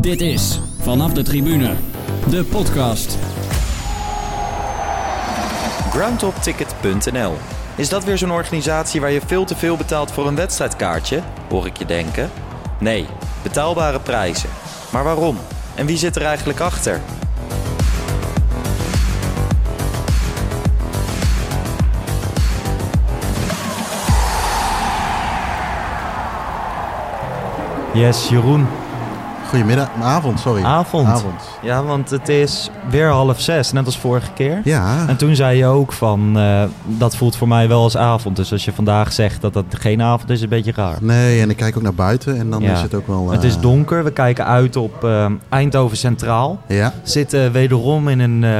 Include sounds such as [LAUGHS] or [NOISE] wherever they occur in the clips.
Dit is Vanaf de Tribune, de podcast. Groundtopticket.nl Is dat weer zo'n organisatie waar je veel te veel betaalt voor een wedstrijdkaartje? Hoor ik je denken. Nee, betaalbare prijzen. Maar waarom? En wie zit er eigenlijk achter? Yes, Jeroen. Goedemiddag, avond, sorry. Avond. Avond. Ja, want het is weer half zes, net als vorige keer. Ja, En toen zei je ook van, eh, dat voelt voor mij wel als avond. Dus als je vandaag zegt dat dat geen avond is, is een beetje raar. nee, en ik kijk ook naar buiten en dan Ja. is het ook wel... Het eh, is donker, we kijken uit op eh, Eindhoven Centraal. Ja. Zitten wederom in een... eh,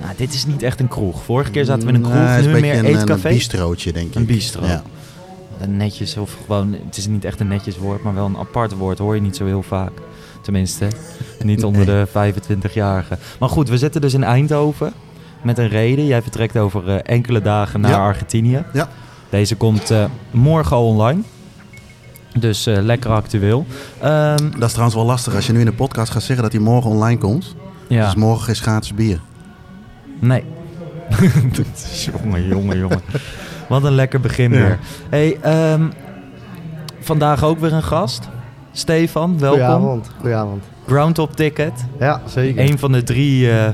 nou, dit is niet echt een kroeg. Vorige keer zaten we in een kroeg, Nee, nu een meer een, eetcafé. een bistrootje, denk ik. Een bistro. Ja. Netjes of gewoon, het is niet echt een netjes woord, maar wel een apart woord. Hoor je niet zo heel vaak. Tenminste, niet onder de 25-jarigen. Maar goed, we zitten dus in Eindhoven met een reden. Jij vertrekt over eh, enkele dagen naar Ja. Argentinië. Ja. Deze komt eh, morgen al online. Dus eh, lekker actueel. Ehm, Dat is trouwens wel lastig als je nu in de podcast gaat zeggen dat hij morgen online komt. ja, Dus morgen is gratis bier. nee. [LAUGHS] jongen, jongen, jongen. Wat een lekker begin Ja. weer. Hey, ehm, vandaag ook weer een gast. Stefan, welkom. Goedenavond. Goedenavond. Groundtop Ticket. Ja, zeker. Een van de drie eh,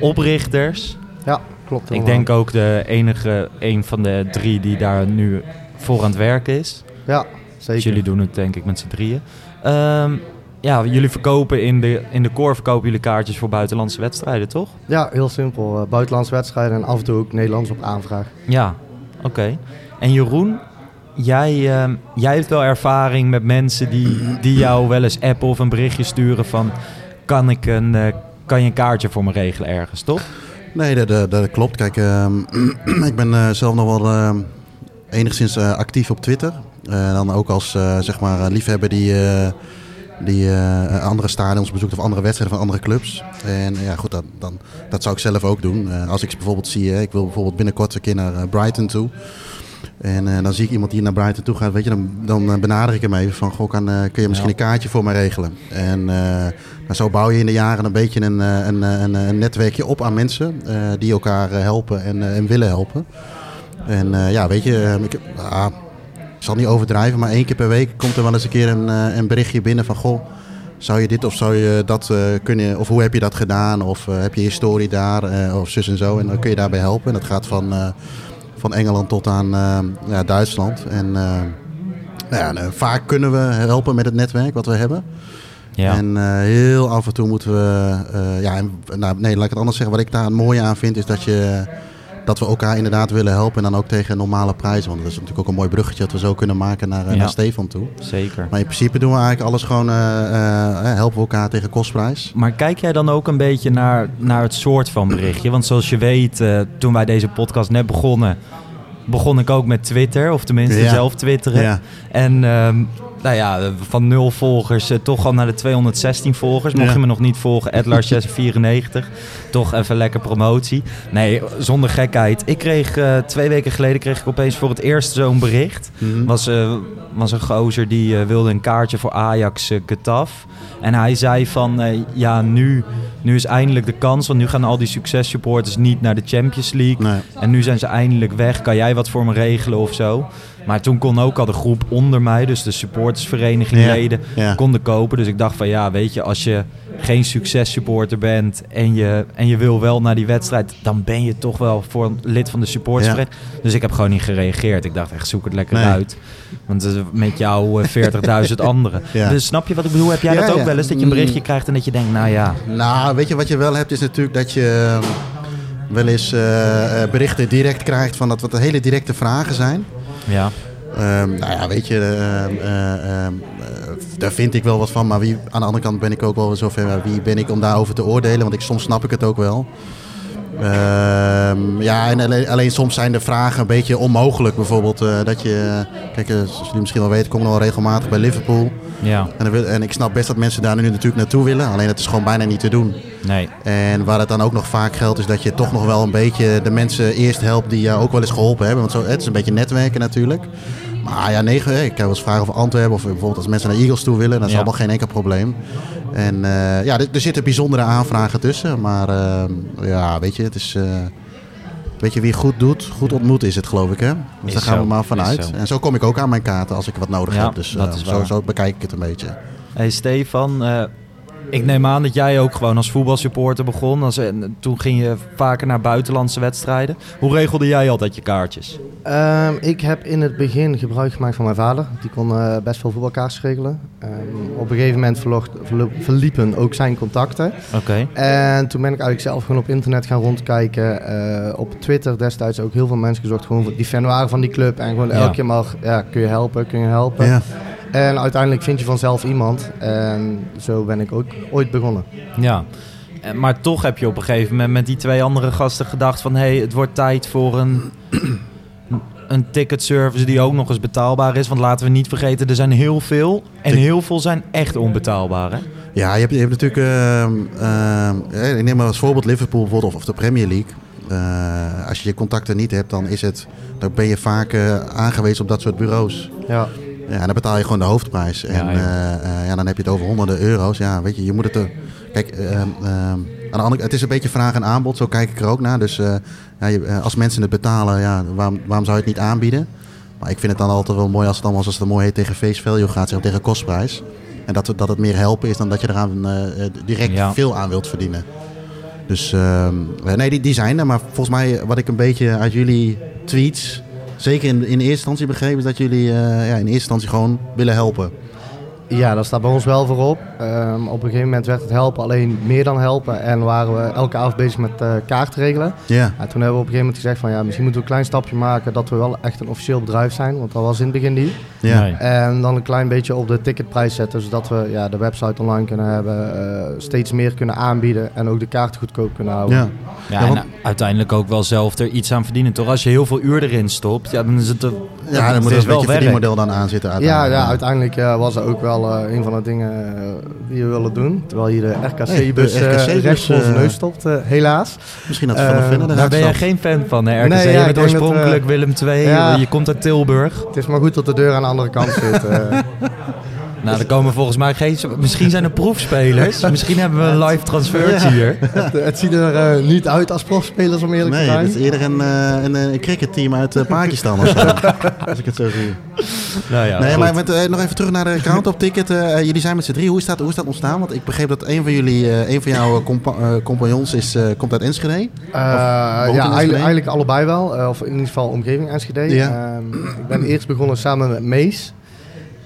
oprichters. Ja, klopt Ik denk ook de enige, een van de drie die daar nu voor aan het werken is. Ja, zeker. Dus jullie doen het denk ik met z'n drieën. Ehm, ja, jullie verkopen in de, in de core verkopen jullie kaartjes voor buitenlandse wedstrijden, toch? Ja, heel simpel. Uh, buitenlandse wedstrijden en af en toe ook Nederlands op aanvraag. Ja, oké. En Jeroen, jij, ehm, jij hebt wel ervaring met mensen die, die jou wel eens appen of een berichtje sturen van... Kan, ik een, eh, kan je een kaartje voor me regelen ergens, toch? Nee, dat, dat, dat klopt. Kijk, ehm, [CLEARS THROAT] ik ben eh, zelf nog wel ehm, enigszins eh, actief op Twitter. Eh, dan ook als eh, zeg maar eh, liefhebber die, eh, die eh, andere stadions bezoekt of andere wedstrijden van andere clubs. En ja, goed, dat, dan, dat zou ik zelf ook doen. Eh, als ik bijvoorbeeld zie, ik wil bijvoorbeeld binnenkort een keer naar eh, Brighton toe. En eh, dan zie ik iemand die naar Brighton toe gaat, weet je, dan, dan eh, benader ik hem even van, goh, kan, eh, kun je misschien een kaartje voor me regelen? En nou, zo bouw je in de jaren een beetje een, een, een, een netwerkje op aan mensen die elkaar helpen en, en willen helpen. En ja, weet je, eh, ik, ah, ik zal niet overdrijven, maar één keer per week komt er wel eens een keer een, een berichtje binnen van, goh, zou je dit of zou je dat kunnen, of hoe heb je dat gedaan? Of heb je historie daar, of zus en zo. En dan kun je daarbij helpen. En dat gaat van, van Engeland tot aan eh, ja, Duitsland. En eh, nou ja, eh, vaak kunnen we helpen met het netwerk wat we hebben. Ja. En eh, heel af en toe moeten we. eh, ja, en, nou, nee, laat ik het anders zeggen. Wat ik daar het mooie aan vind, is dat, je, dat we elkaar inderdaad willen helpen. En dan ook tegen normale prijzen. Want dat is natuurlijk ook een mooi bruggetje dat we zo kunnen maken naar, eh, Ja. naar Stefan toe. Zeker. Maar in principe doen we eigenlijk alles gewoon. eh, eh, helpen we elkaar tegen kostprijs. Maar kijk jij dan ook een beetje naar, naar het soort van berichtje? Want zoals je weet, toen wij deze podcast net begonnen, begon ik ook met Twitter. Of tenminste Ja. zelf twitteren. Ja. En ehm, nou ja, van nul volgers eh, toch al naar de 216 volgers. Mocht Ja. je me nog niet volgen, Lars694. [LAUGHS] toch even lekker promotie. Nee, zonder gekheid. Ik kreeg eh, twee weken geleden kreeg ik opeens voor het eerst zo'n bericht. Mhm. Was, eh, was een gozer die wilde een kaartje voor Ajax Getafe. En hij zei van, ja, nu, nu is eindelijk de kans. Want nu gaan al die successupporters niet naar de Champions League. Nee. En nu zijn ze eindelijk weg. Kan jij wat voor me regelen of zo? Maar toen kon ook al de groep onder mij, dus de supportersvereniging leden, ja. konden kopen. Dus ik dacht van ja, weet je, als je geen successupporter bent en je, en je wil wel naar die wedstrijd, dan ben je toch wel voor een lid van de supportersvereniging. Dus ik heb gewoon niet gereageerd. Ik dacht echt, zoek het lekker Nee. uit. Want eh, met jou eh, 40.000 [LAUGHS] anderen. Ja. Dus snap je wat ik bedoel? Heb jij dat ook wel eens? Dat je een berichtje Mm. krijgt en dat je denkt, nou ja, Nou, weet je wat je wel hebt, is natuurlijk dat je eh, wel eens eh, eh, berichten direct krijgt van dat wat hele directe vragen zijn. Ja, Ehm, nou ja, weet je, ehm, eh, ehm, eh, daar vind ik wel wat van. Maar wie, aan de andere kant ben ik ook wel zover. Wie ben ik om daarover te oordelen? Want ik, soms snap ik het ook wel. Ehm, ja, en alleen, alleen soms zijn de vragen een beetje onmogelijk. Bijvoorbeeld eh, dat je... Kijk, eh, zoals jullie misschien wel weten, kom ik nog wel regelmatig bij Liverpool. ja, En, wil- en ik snap best dat mensen daar nu natuurlijk naartoe willen. Alleen het is gewoon bijna niet te doen. nee, En waar het dan ook nog vaak geldt, is dat je toch nog wel een beetje de mensen eerst helpt die jou ook wel eens geholpen hebben. Want zo, het is een beetje netwerken natuurlijk. Maar ja, nee, ik heb wel eens vragen over Antwerpen of bijvoorbeeld als mensen naar Eagles toe willen. Dat is Ja. allemaal geen enkel probleem. En eh, ja, er, er zitten bijzondere aanvragen tussen. Maar eh, ja, weet je, het is... eh, weet je, wie goed doet, goed ontmoet is het, geloof ik, hè? Dus Is daar gaan zo, we maar vanuit. En zo kom ik ook aan mijn kaarten als ik wat nodig Ja, heb. Dus eh, zo, zo bekijk ik het een beetje. Hey Stefan, ik neem aan dat jij ook gewoon als voetbalsupporter begon. Als, en toen ging je vaker naar buitenlandse wedstrijden. Hoe regelde jij altijd je kaartjes? Ehm, ik heb in het begin gebruik gemaakt van mijn vader. Die kon eh, best veel voetbalkaartjes regelen. Ehm, op een gegeven moment verliepen ook zijn contacten. Oké. En toen ben ik eigenlijk zelf gewoon op internet gaan rondkijken. Eh, op Twitter destijds ook heel veel mensen gezocht gewoon die fan waren van die club. En gewoon Ja. elke keer maar, ja, kun je helpen, kun je helpen. Ja. En uiteindelijk vind je vanzelf iemand. En zo ben ik ook ooit begonnen. Ja. Eh, Maar toch heb je op een gegeven moment met die twee andere gasten gedacht van... hé, hey, het wordt tijd voor een, [CLEARS THROAT] een ticketservice die ook nog eens betaalbaar is. Want laten we niet vergeten, er zijn heel veel. En heel veel zijn echt onbetaalbaar, hè? Ja, je hebt, je hebt natuurlijk, ehm, ehm, eh, ik neem maar als voorbeeld Liverpool bijvoorbeeld of, de Premier League. Eh, als je je contacten niet hebt, dan, is het, dan ben je vaak aangewezen op dat soort bureaus. Ja. Ja, en dan betaal je gewoon de hoofdprijs. En Ja, ja, ja. ja, dan heb je het over honderden euro's. Ja, weet je, je moet het er... Kijk, ehm, ehm, aan de andere, het is een beetje vraag en aanbod. Zo kijk ik er ook naar. Dus eh, ja, je- eh, als mensen het betalen, ja, waarom, waarom zou je het niet aanbieden? Maar ik vind het dan altijd wel mooi als het allemaal, zoals het mooi heet, tegen face value gaat. Zeg, tegen kostprijs. En dat, dat het meer helpen is dan dat je eraan eh, eh, direct veel aan wilt verdienen. Dus ehm, eh, nee, die, die zijn er. Maar volgens mij, wat ik een beetje uit jullie tweets, zeker in, in eerste instantie begreep, is dat jullie eh, ja, in eerste instantie gewoon willen helpen. Ja, dat staat bij ons wel voorop. Ehm, op een gegeven moment werd het helpen alleen meer dan helpen. En waren we elke avond bezig met eh kaart regelen. Ja, En toen hebben we op een gegeven moment gezegd van ja, misschien moeten we een klein stapje maken dat we wel echt een officieel bedrijf zijn. Want dat was in het begin niet. ja. Nee. En dan een klein beetje op de ticketprijs zetten, zodat we ja, de website online kunnen hebben, eh, steeds meer kunnen aanbieden en ook de kaarten goedkoop kunnen houden. ja. Ja, Ja, en want- uiteindelijk ook wel zelf er iets aan verdienen, toch? Als je heel veel uur erin stopt, ja, dan is het... ja dan moet het er is een beetje verdienmodel dan aan zitten. Ja, uiteindelijk. ja, uiteindelijk eh, was dat ook wel eh, een van de dingen eh, die we willen doen. Terwijl hier de RKC-bus de eh, RKC-bus, recht voor onze eh, neus stopt, helaas. Misschien dat we van de vinden. Daar ben jij geen fan van, hè, RKC? Nee, ja, je bent dat, oorspronkelijk Willem II, ja. je komt uit Tilburg. Het is maar goed dat de deur aan de andere kant zit. [LAUGHS] eh. Nou, er komen volgens mij geen... Misschien zijn er proefspelers. [LAUGHS] Misschien hebben we een live transfertje hier. [LAUGHS] het, het ziet er eh, niet uit als profspelers om eerlijk te Nee, zijn. het is eerder een, eh, een, een cricketteam uit eh, Pakistan of zo. [LAUGHS] als ik het zo zie. Nou ja, nee, goed. maar met, eh, nog even terug naar de count-up ticket. Eh, jullie zijn met z'n drie. Hoe is, dat, hoe is dat ontstaan? Want ik begreep dat een van jullie, eh, een van jouw compa- eh, compagnons is, eh, komt uit Enschede. Eh, ja, Enschede? eigenlijk, eigenlijk allebei wel. Eh, of in ieder geval omgeving Enschede. Ja. Ehm, ik ben eerst begonnen samen met Mees.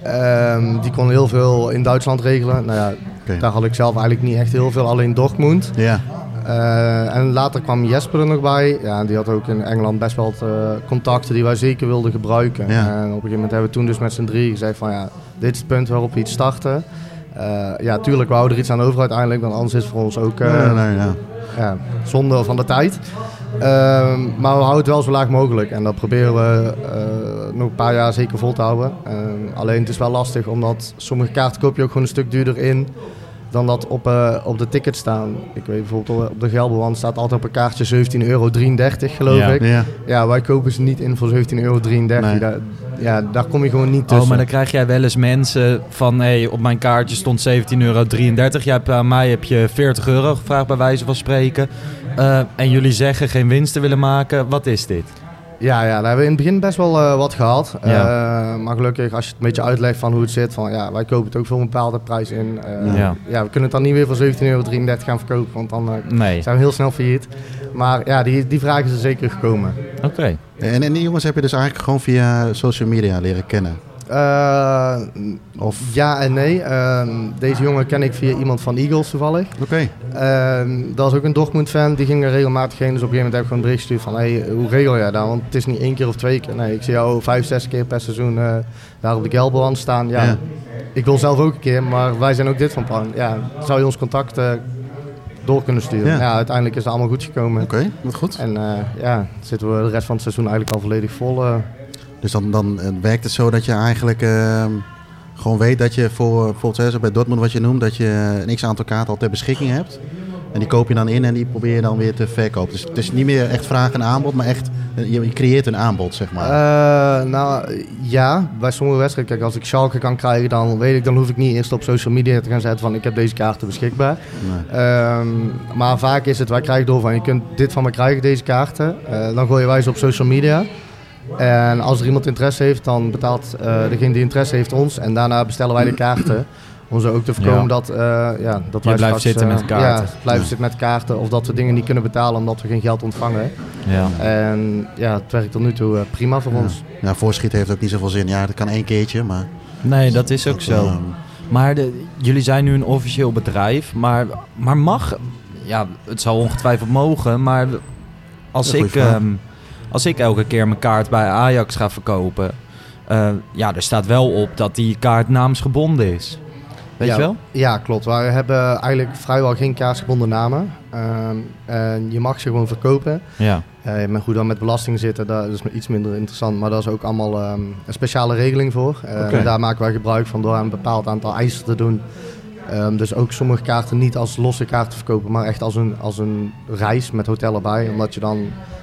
Ehm, die kon heel veel in Duitsland regelen. Nou ja, daar had ik zelf eigenlijk niet echt heel veel, alleen Dortmund. Ja, Eh, en later kwam Jesper er nog bij. Ja, die had ook in Engeland best wel eh, contacten die wij zeker wilden gebruiken. Ja. En op een gegeven moment hebben we toen dus met z'n drie gezegd van ja, dit is het punt waarop we iets starten. Eh, ja, tuurlijk, we houden er iets aan over uiteindelijk, want anders is het voor ons ook nee, nee, ja. ja, zonde van de tijd. Ehm, maar we houden het wel zo laag mogelijk. En dat proberen we eh, nog een paar jaar zeker vol te houden. Ehm, alleen het is wel lastig, omdat sommige kaarten koop je ook gewoon een stuk duurder in dan dat op, eh, op de ticket staan. Ik weet bijvoorbeeld op de Gelderwand staat altijd op een kaartje 17,33 euro, geloof Ja. ik. ja. Ja, wij kopen ze niet in voor 17,33 euro. Nee. Ja, daar kom je gewoon niet tussen. Oh, maar dan krijg jij wel eens mensen van... Hey, op mijn kaartje stond 17,33 euro. Jij hebt, aan mij heb je 40 euro gevraagd, bij wijze van spreken. Eh, en jullie zeggen geen winst te willen maken. Wat is dit? Ja, ja, daar hebben we in het begin best wel eh, wat gehad. Ja. Eh, maar gelukkig, als je het een beetje uitlegt van hoe het zit, van ja, wij kopen het ook voor een bepaalde prijs in. Eh, Ja. ja. we kunnen het dan niet weer voor 17,33 euro gaan verkopen, want dan eh, Nee. zijn we heel snel failliet. Maar ja, die, die vraag is er zeker gekomen. Oké. En, en die jongens heb je dus eigenlijk gewoon via social media leren kennen. Eh, Of- Ja en nee. Ehm, deze jongen ken ik via iemand van Eagles toevallig. Oké. Ehm, dat is ook een Dortmund-fan. Die ging er regelmatig heen. Dus op een gegeven moment heb ik gewoon een bericht gestuurd van... Hey, hoe regel jij dat? Want het is niet één keer of twee keer. Nee, ik zie jou vijf, zes keer per seizoen eh, daar op de Gelderland staan. Ja, Ja. Ik wil zelf ook een keer, maar wij zijn ook dit van plan. Ja, zou je ons contact eh, door kunnen sturen? Ja. Ja. uiteindelijk is het allemaal goed gekomen. Oké, goed. En ja, zitten we de rest van het seizoen eigenlijk al volledig vol. eh. Dus dan, dan eh, werkt het zo dat je eigenlijk ehm, gewoon weet dat je voor bijvoorbeeld bij Dortmund wat je noemt, dat je een x aantal kaarten al ter beschikking hebt. En die koop je dan in en die probeer je dan weer te verkopen. Dus het is niet meer echt vraag en aanbod, maar echt Je, je creëert een aanbod, zeg maar. Eh, nou ja, bij sommige wedstrijden, kijk, als ik Schalke kan krijgen, dan weet ik, dan hoef ik niet eerst op social media te gaan zetten van ik heb deze kaarten beschikbaar. Nee. Ehm, maar vaak is het, wij krijgen door van je kunt dit van me krijgen, deze kaarten. Eh, dan gooien wij ze op social media. En als er iemand interesse heeft, dan betaalt eh, degene die interesse heeft ons. En daarna bestellen wij de [CLEARS THROAT] kaarten. Om zo ook te voorkomen Ja. dat, eh, ja, dat Je wij blijft straks, zitten eh, met kaarten. Ja, blijven Ja. zitten met kaarten. Of dat we dingen niet kunnen betalen omdat we geen geld ontvangen. Ja. En ja, het werkt tot nu toe eh, prima voor ons. Ja, voorschieten heeft ook niet zoveel zin. Ja, dat kan één keertje, maar... Nee, dat is ook dat, zo. ehm, Maar de, jullie zijn nu een officieel bedrijf, maar, maar mag, ja, het zal ongetwijfeld mogen, maar als ik, ehm, als ik elke keer mijn kaart bij Ajax ga verkopen, eh, ja, er staat wel op dat die kaart naamsgebonden is. Weet ja, je wel? Ja, klopt. Wij hebben eigenlijk vrijwel geen kaarsgebonden namen. Ehm, en je mag ze gewoon verkopen. Ja. Eh, maar goed, dan met belasting zitten, dat is iets minder interessant. Maar daar is ook allemaal ehm, een speciale regeling voor. Eh, en daar maken wij gebruik van door een bepaald aantal eisen te doen. Ehm, dus ook sommige kaarten niet als losse kaarten verkopen, maar echt als een, als een reis met hotel erbij. Omdat je dan eh,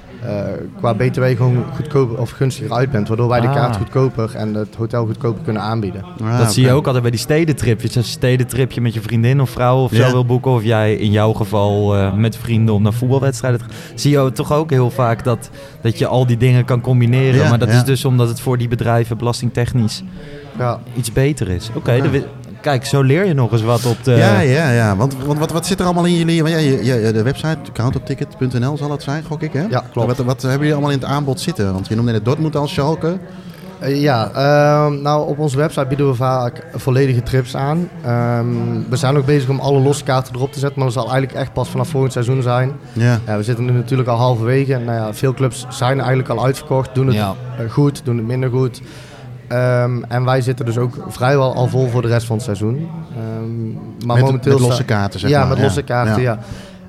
qua BTW gewoon goedkoper of gunstiger uit bent. Waardoor wij de Ah. kaart goedkoper en het hotel goedkoper kunnen aanbieden. ah, dat zie je ook altijd bij die stedentripjes. Als je een stedentripje met je vriendin of vrouw of Ja. zo wil boeken. Of jij in jouw geval eh, met vrienden om naar voetbalwedstrijden te gaan. Zie je toch ook heel vaak dat, dat je al die dingen kan combineren. Ja, maar dat ja. is dus omdat het voor die bedrijven belastingtechnisch Ja, iets beter is. Oké. Kijk, zo leer je nog eens wat op de... Ja, ja, ja. Want, want wat, wat zit er allemaal in jullie... want Ja, je, je- de website, countopticket.nl zal het zijn, gok ik, hè? Ja, klopt. Wat, wat hebben jullie allemaal in het aanbod zitten? Want je noemde net Dortmund als Schalke. Eh, ja, ehm, nou op onze website bieden we vaak volledige trips aan. Ehm, we zijn ook bezig om alle losse kaarten erop te zetten, maar dat zal eigenlijk echt pas vanaf volgend seizoen zijn. Ja. We zitten nu natuurlijk al halverwege. En, nou ja, veel clubs zijn eigenlijk al uitverkocht, doen het Ja. eh, goed, doen het minder goed. Ehm, en wij zitten dus ook vrijwel al vol voor de rest van het seizoen. Ehm, maar met, momenteel met losse kaarten, zeg ja, maar. met losse kaarten, ja.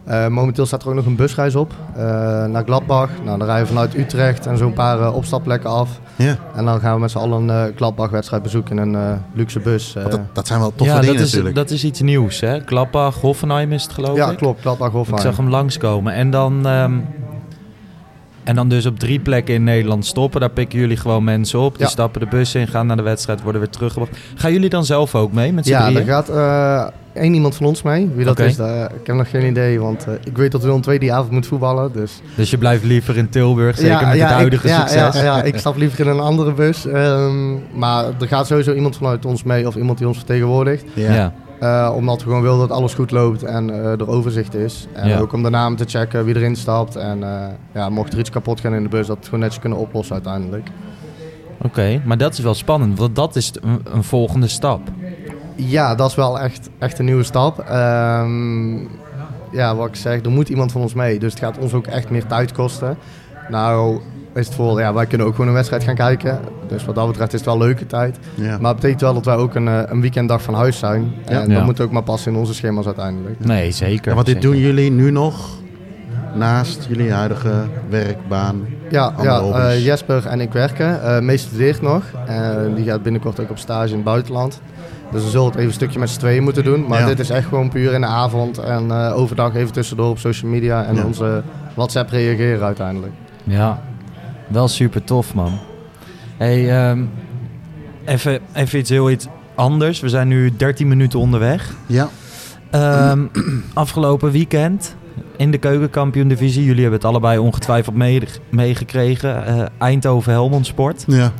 Eh, momenteel staat er ook nog een busreis op eh, naar Gladbach. Nou, dan rijden we vanuit Utrecht en zo'n paar eh, opstapplekken af. Ja. En dan gaan we met z'n allen een eh, Gladbach-wedstrijd bezoeken in een eh, luxe bus. dat, dat zijn wel toffe ja, dingen dat is, natuurlijk. dat is iets nieuws, hè? Klappach, Hoffenheim is het geloof ja, ik. klopt. Gladbach Ik Hofheim. zag hem langskomen. En dan, ehm, en dan dus op drie plekken in Nederland stoppen. Daar pikken jullie gewoon mensen op. Die Ja. stappen de bus in, gaan naar de wedstrijd, worden weer teruggebracht. Gaan jullie dan zelf ook mee met z'n Ja, drieën? er gaat eh, één iemand van ons mee. Wie dat is, ik heb nog geen idee. Want eh, ik weet dat Willem II die avond moet voetballen. Dus Dus je blijft liever in Tilburg, zeker met het huidige ik, ja, succes. Ja, ja, ik stap liever in een andere bus. Ehm, maar er gaat sowieso iemand vanuit ons mee of iemand die ons vertegenwoordigt. Ja. Eh, omdat we gewoon willen dat alles goed loopt en eh, er overzicht is. En Ja. ook om de namen te checken, wie erin stapt. En eh, ja, mocht er iets kapot gaan in de bus, dat we gewoon netjes kunnen oplossen uiteindelijk. Oké, maar dat is wel spannend, want dat is een, een volgende stap. Ja, dat is wel echt, echt een nieuwe stap. Ehm, ja, wat ik zeg, er moet iemand van ons mee. Dus het gaat ons ook echt meer tijd kosten. Nou, is het voor, ja, wij kunnen ook gewoon een wedstrijd gaan kijken. Dus wat dat betreft is het wel leuke tijd. Ja. Maar het betekent wel dat wij ook een, eh, een weekenddag van huis zijn. En Ja. dat moet ook maar passen in onze schema's uiteindelijk. Nee, zeker. Ja, want dit zeker. doen jullie nu nog naast jullie huidige werkbaan. Ja, ja eh, Jesper en ik werken. Eh Mees studeert nog. Die gaat binnenkort ook op stage in het buitenland. Dus we zullen het even een stukje met z'n tweeën moeten doen. Maar Ja. dit is echt gewoon puur in de avond. En eh, overdag even tussendoor op social media en Ja. onze WhatsApp reageren uiteindelijk. Ja, wel super tof, man. Hey, ehm, even, even iets heel iets anders. We zijn nu 13 minuten onderweg. Ja. Ehm, afgelopen weekend in de keukenkampioen-divisie. Jullie hebben het allebei ongetwijfeld mee- meegekregen. Eh, Eindhoven-Helmond Sport. Ja.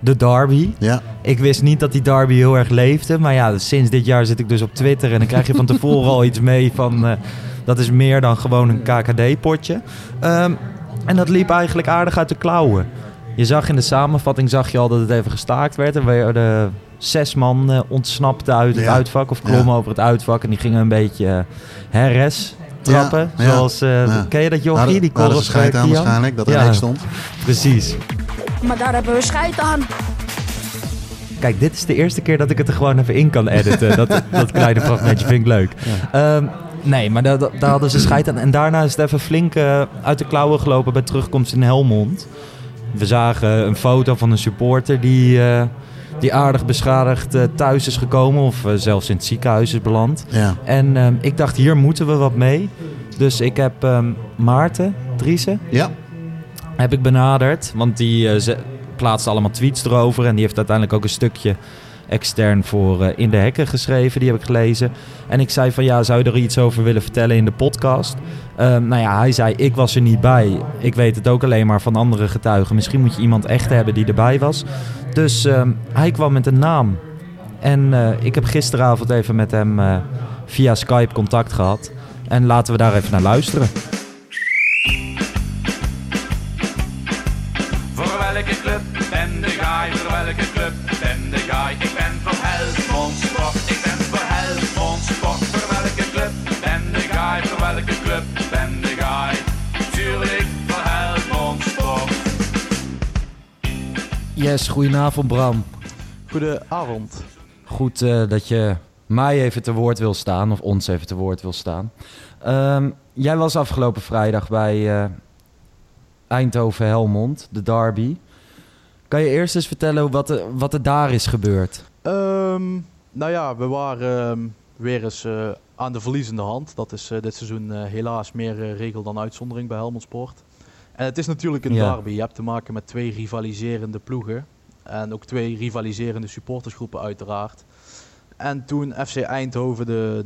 De derby. Ja. Ik wist niet dat die derby heel erg leefde. Maar ja, sinds dit jaar zit ik dus op Twitter. En dan krijg je van tevoren [LAUGHS] al iets mee van... eh, dat is meer dan gewoon een KKD-potje. Ehm, en dat liep eigenlijk aardig uit de klauwen. Je zag in de samenvatting zag je al dat het even gestaakt werd. Er werden zes man eh, ontsnapten uit het Ja. uitvak. Of klommen over het uitvak. En die gingen een beetje eh, herres trappen. Ja, Zoals, eh, ja. ken je dat jochie? Hadden- die scheid eh, aan waarschijnlijk, dat er stond. Precies. Maar daar hebben we scheid aan. Kijk, dit is de eerste keer dat ik het er gewoon even in kan editen. dat, dat kleine fragmentje vind ik leuk. Ehm, nee, maar daar, daar hadden ze scheid aan. En daarna is het even flink eh, uit de klauwen gelopen bij terugkomst in Helmond. We zagen een foto van een supporter die, eh, die aardig beschadigd eh, thuis is gekomen. Of zelfs in het ziekenhuis is beland. Ja. En ehm, ik dacht, hier moeten we wat mee. Dus ik heb ehm, Maarten Driessen Ja. heb ik benaderd. Want die plaatste allemaal tweets erover. En die heeft uiteindelijk ook een stukje extern voor eh, In de Hekken geschreven. Die heb ik gelezen. En ik zei van ja, zou je er iets over willen vertellen in de podcast? Ehm, nou ja, hij zei ik was er niet bij. Ik weet het ook alleen maar van andere getuigen. Misschien moet je iemand echt hebben die erbij was. Dus ehm, hij kwam met een naam. En eh, ik heb gisteravond even met hem eh, via Skype contact gehad. En laten we daar even naar luisteren. Yes, goedenavond Bram. Goedenavond. Goed eh, dat je mij even te woord wil staan, of ons even te woord wil staan. Ehm, jij was afgelopen vrijdag bij eh, Eindhoven-Helmond, de derby. Kan je eerst eens vertellen wat er, wat er daar is gebeurd? Ehm, nou ja, we waren ehm, weer eens eh, aan de verliezende hand. Dat is dit seizoen helaas meer regel dan uitzondering bij Helmond Sport. En het is natuurlijk een derby. Je hebt te maken met twee rivaliserende ploegen. En ook twee rivaliserende supportersgroepen uiteraard. En toen FC Eindhoven de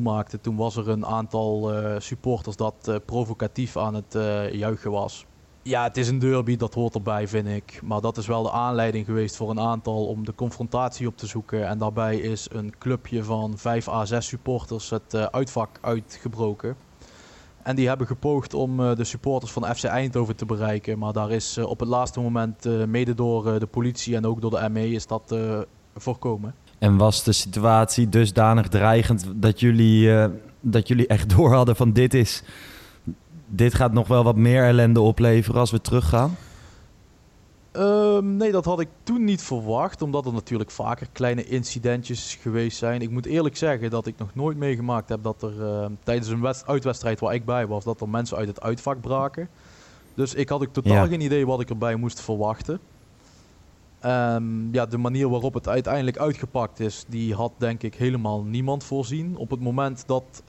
2-0 maakte, toen was er een aantal eh, supporters dat eh, provocatief aan het eh, juichen was. Ja, het is een derby, dat hoort erbij, vind ik. Maar dat is wel de aanleiding geweest voor een aantal om de confrontatie op te zoeken. En daarbij is een clubje van 5 à 6 supporters het uitvak uitgebroken. En die hebben gepoogd om eh, de supporters van FC Eindhoven te bereiken. Maar daar is eh, op het laatste moment, eh, mede door de politie en ook door de ME, is dat voorkomen. En was de situatie dusdanig dreigend dat jullie, dat jullie echt [LAUGHS] door hadden van dit is... Dit gaat nog wel wat meer ellende opleveren als we teruggaan? Ehm, nee, dat had ik toen niet verwacht, omdat er natuurlijk vaker kleine incidentjes geweest zijn. Ik moet eerlijk zeggen dat ik nog nooit meegemaakt heb dat er ehm, tijdens een wedst- uitwedstrijd waar ik bij was, dat er mensen uit het uitvak braken. Dus ik had ook totaal Ja. geen idee wat ik erbij moest verwachten. Ehm, ja, de manier waarop het uiteindelijk uitgepakt is, die had denk ik helemaal niemand voorzien. Op het moment dat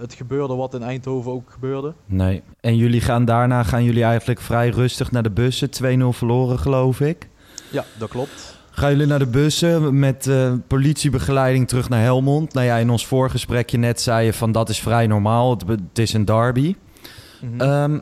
het gebeurde wat in Eindhoven ook gebeurde. Nee. En jullie gaan daarna gaan jullie eigenlijk vrij rustig naar de bussen. 2-0 verloren, geloof ik. Ja, dat klopt. Gaan jullie naar de bussen met eh, politiebegeleiding terug naar Helmond? Nou ja, in ons voorgesprekje net zei je van dat is vrij normaal. Het, het is een derby. Mhm. Ehm,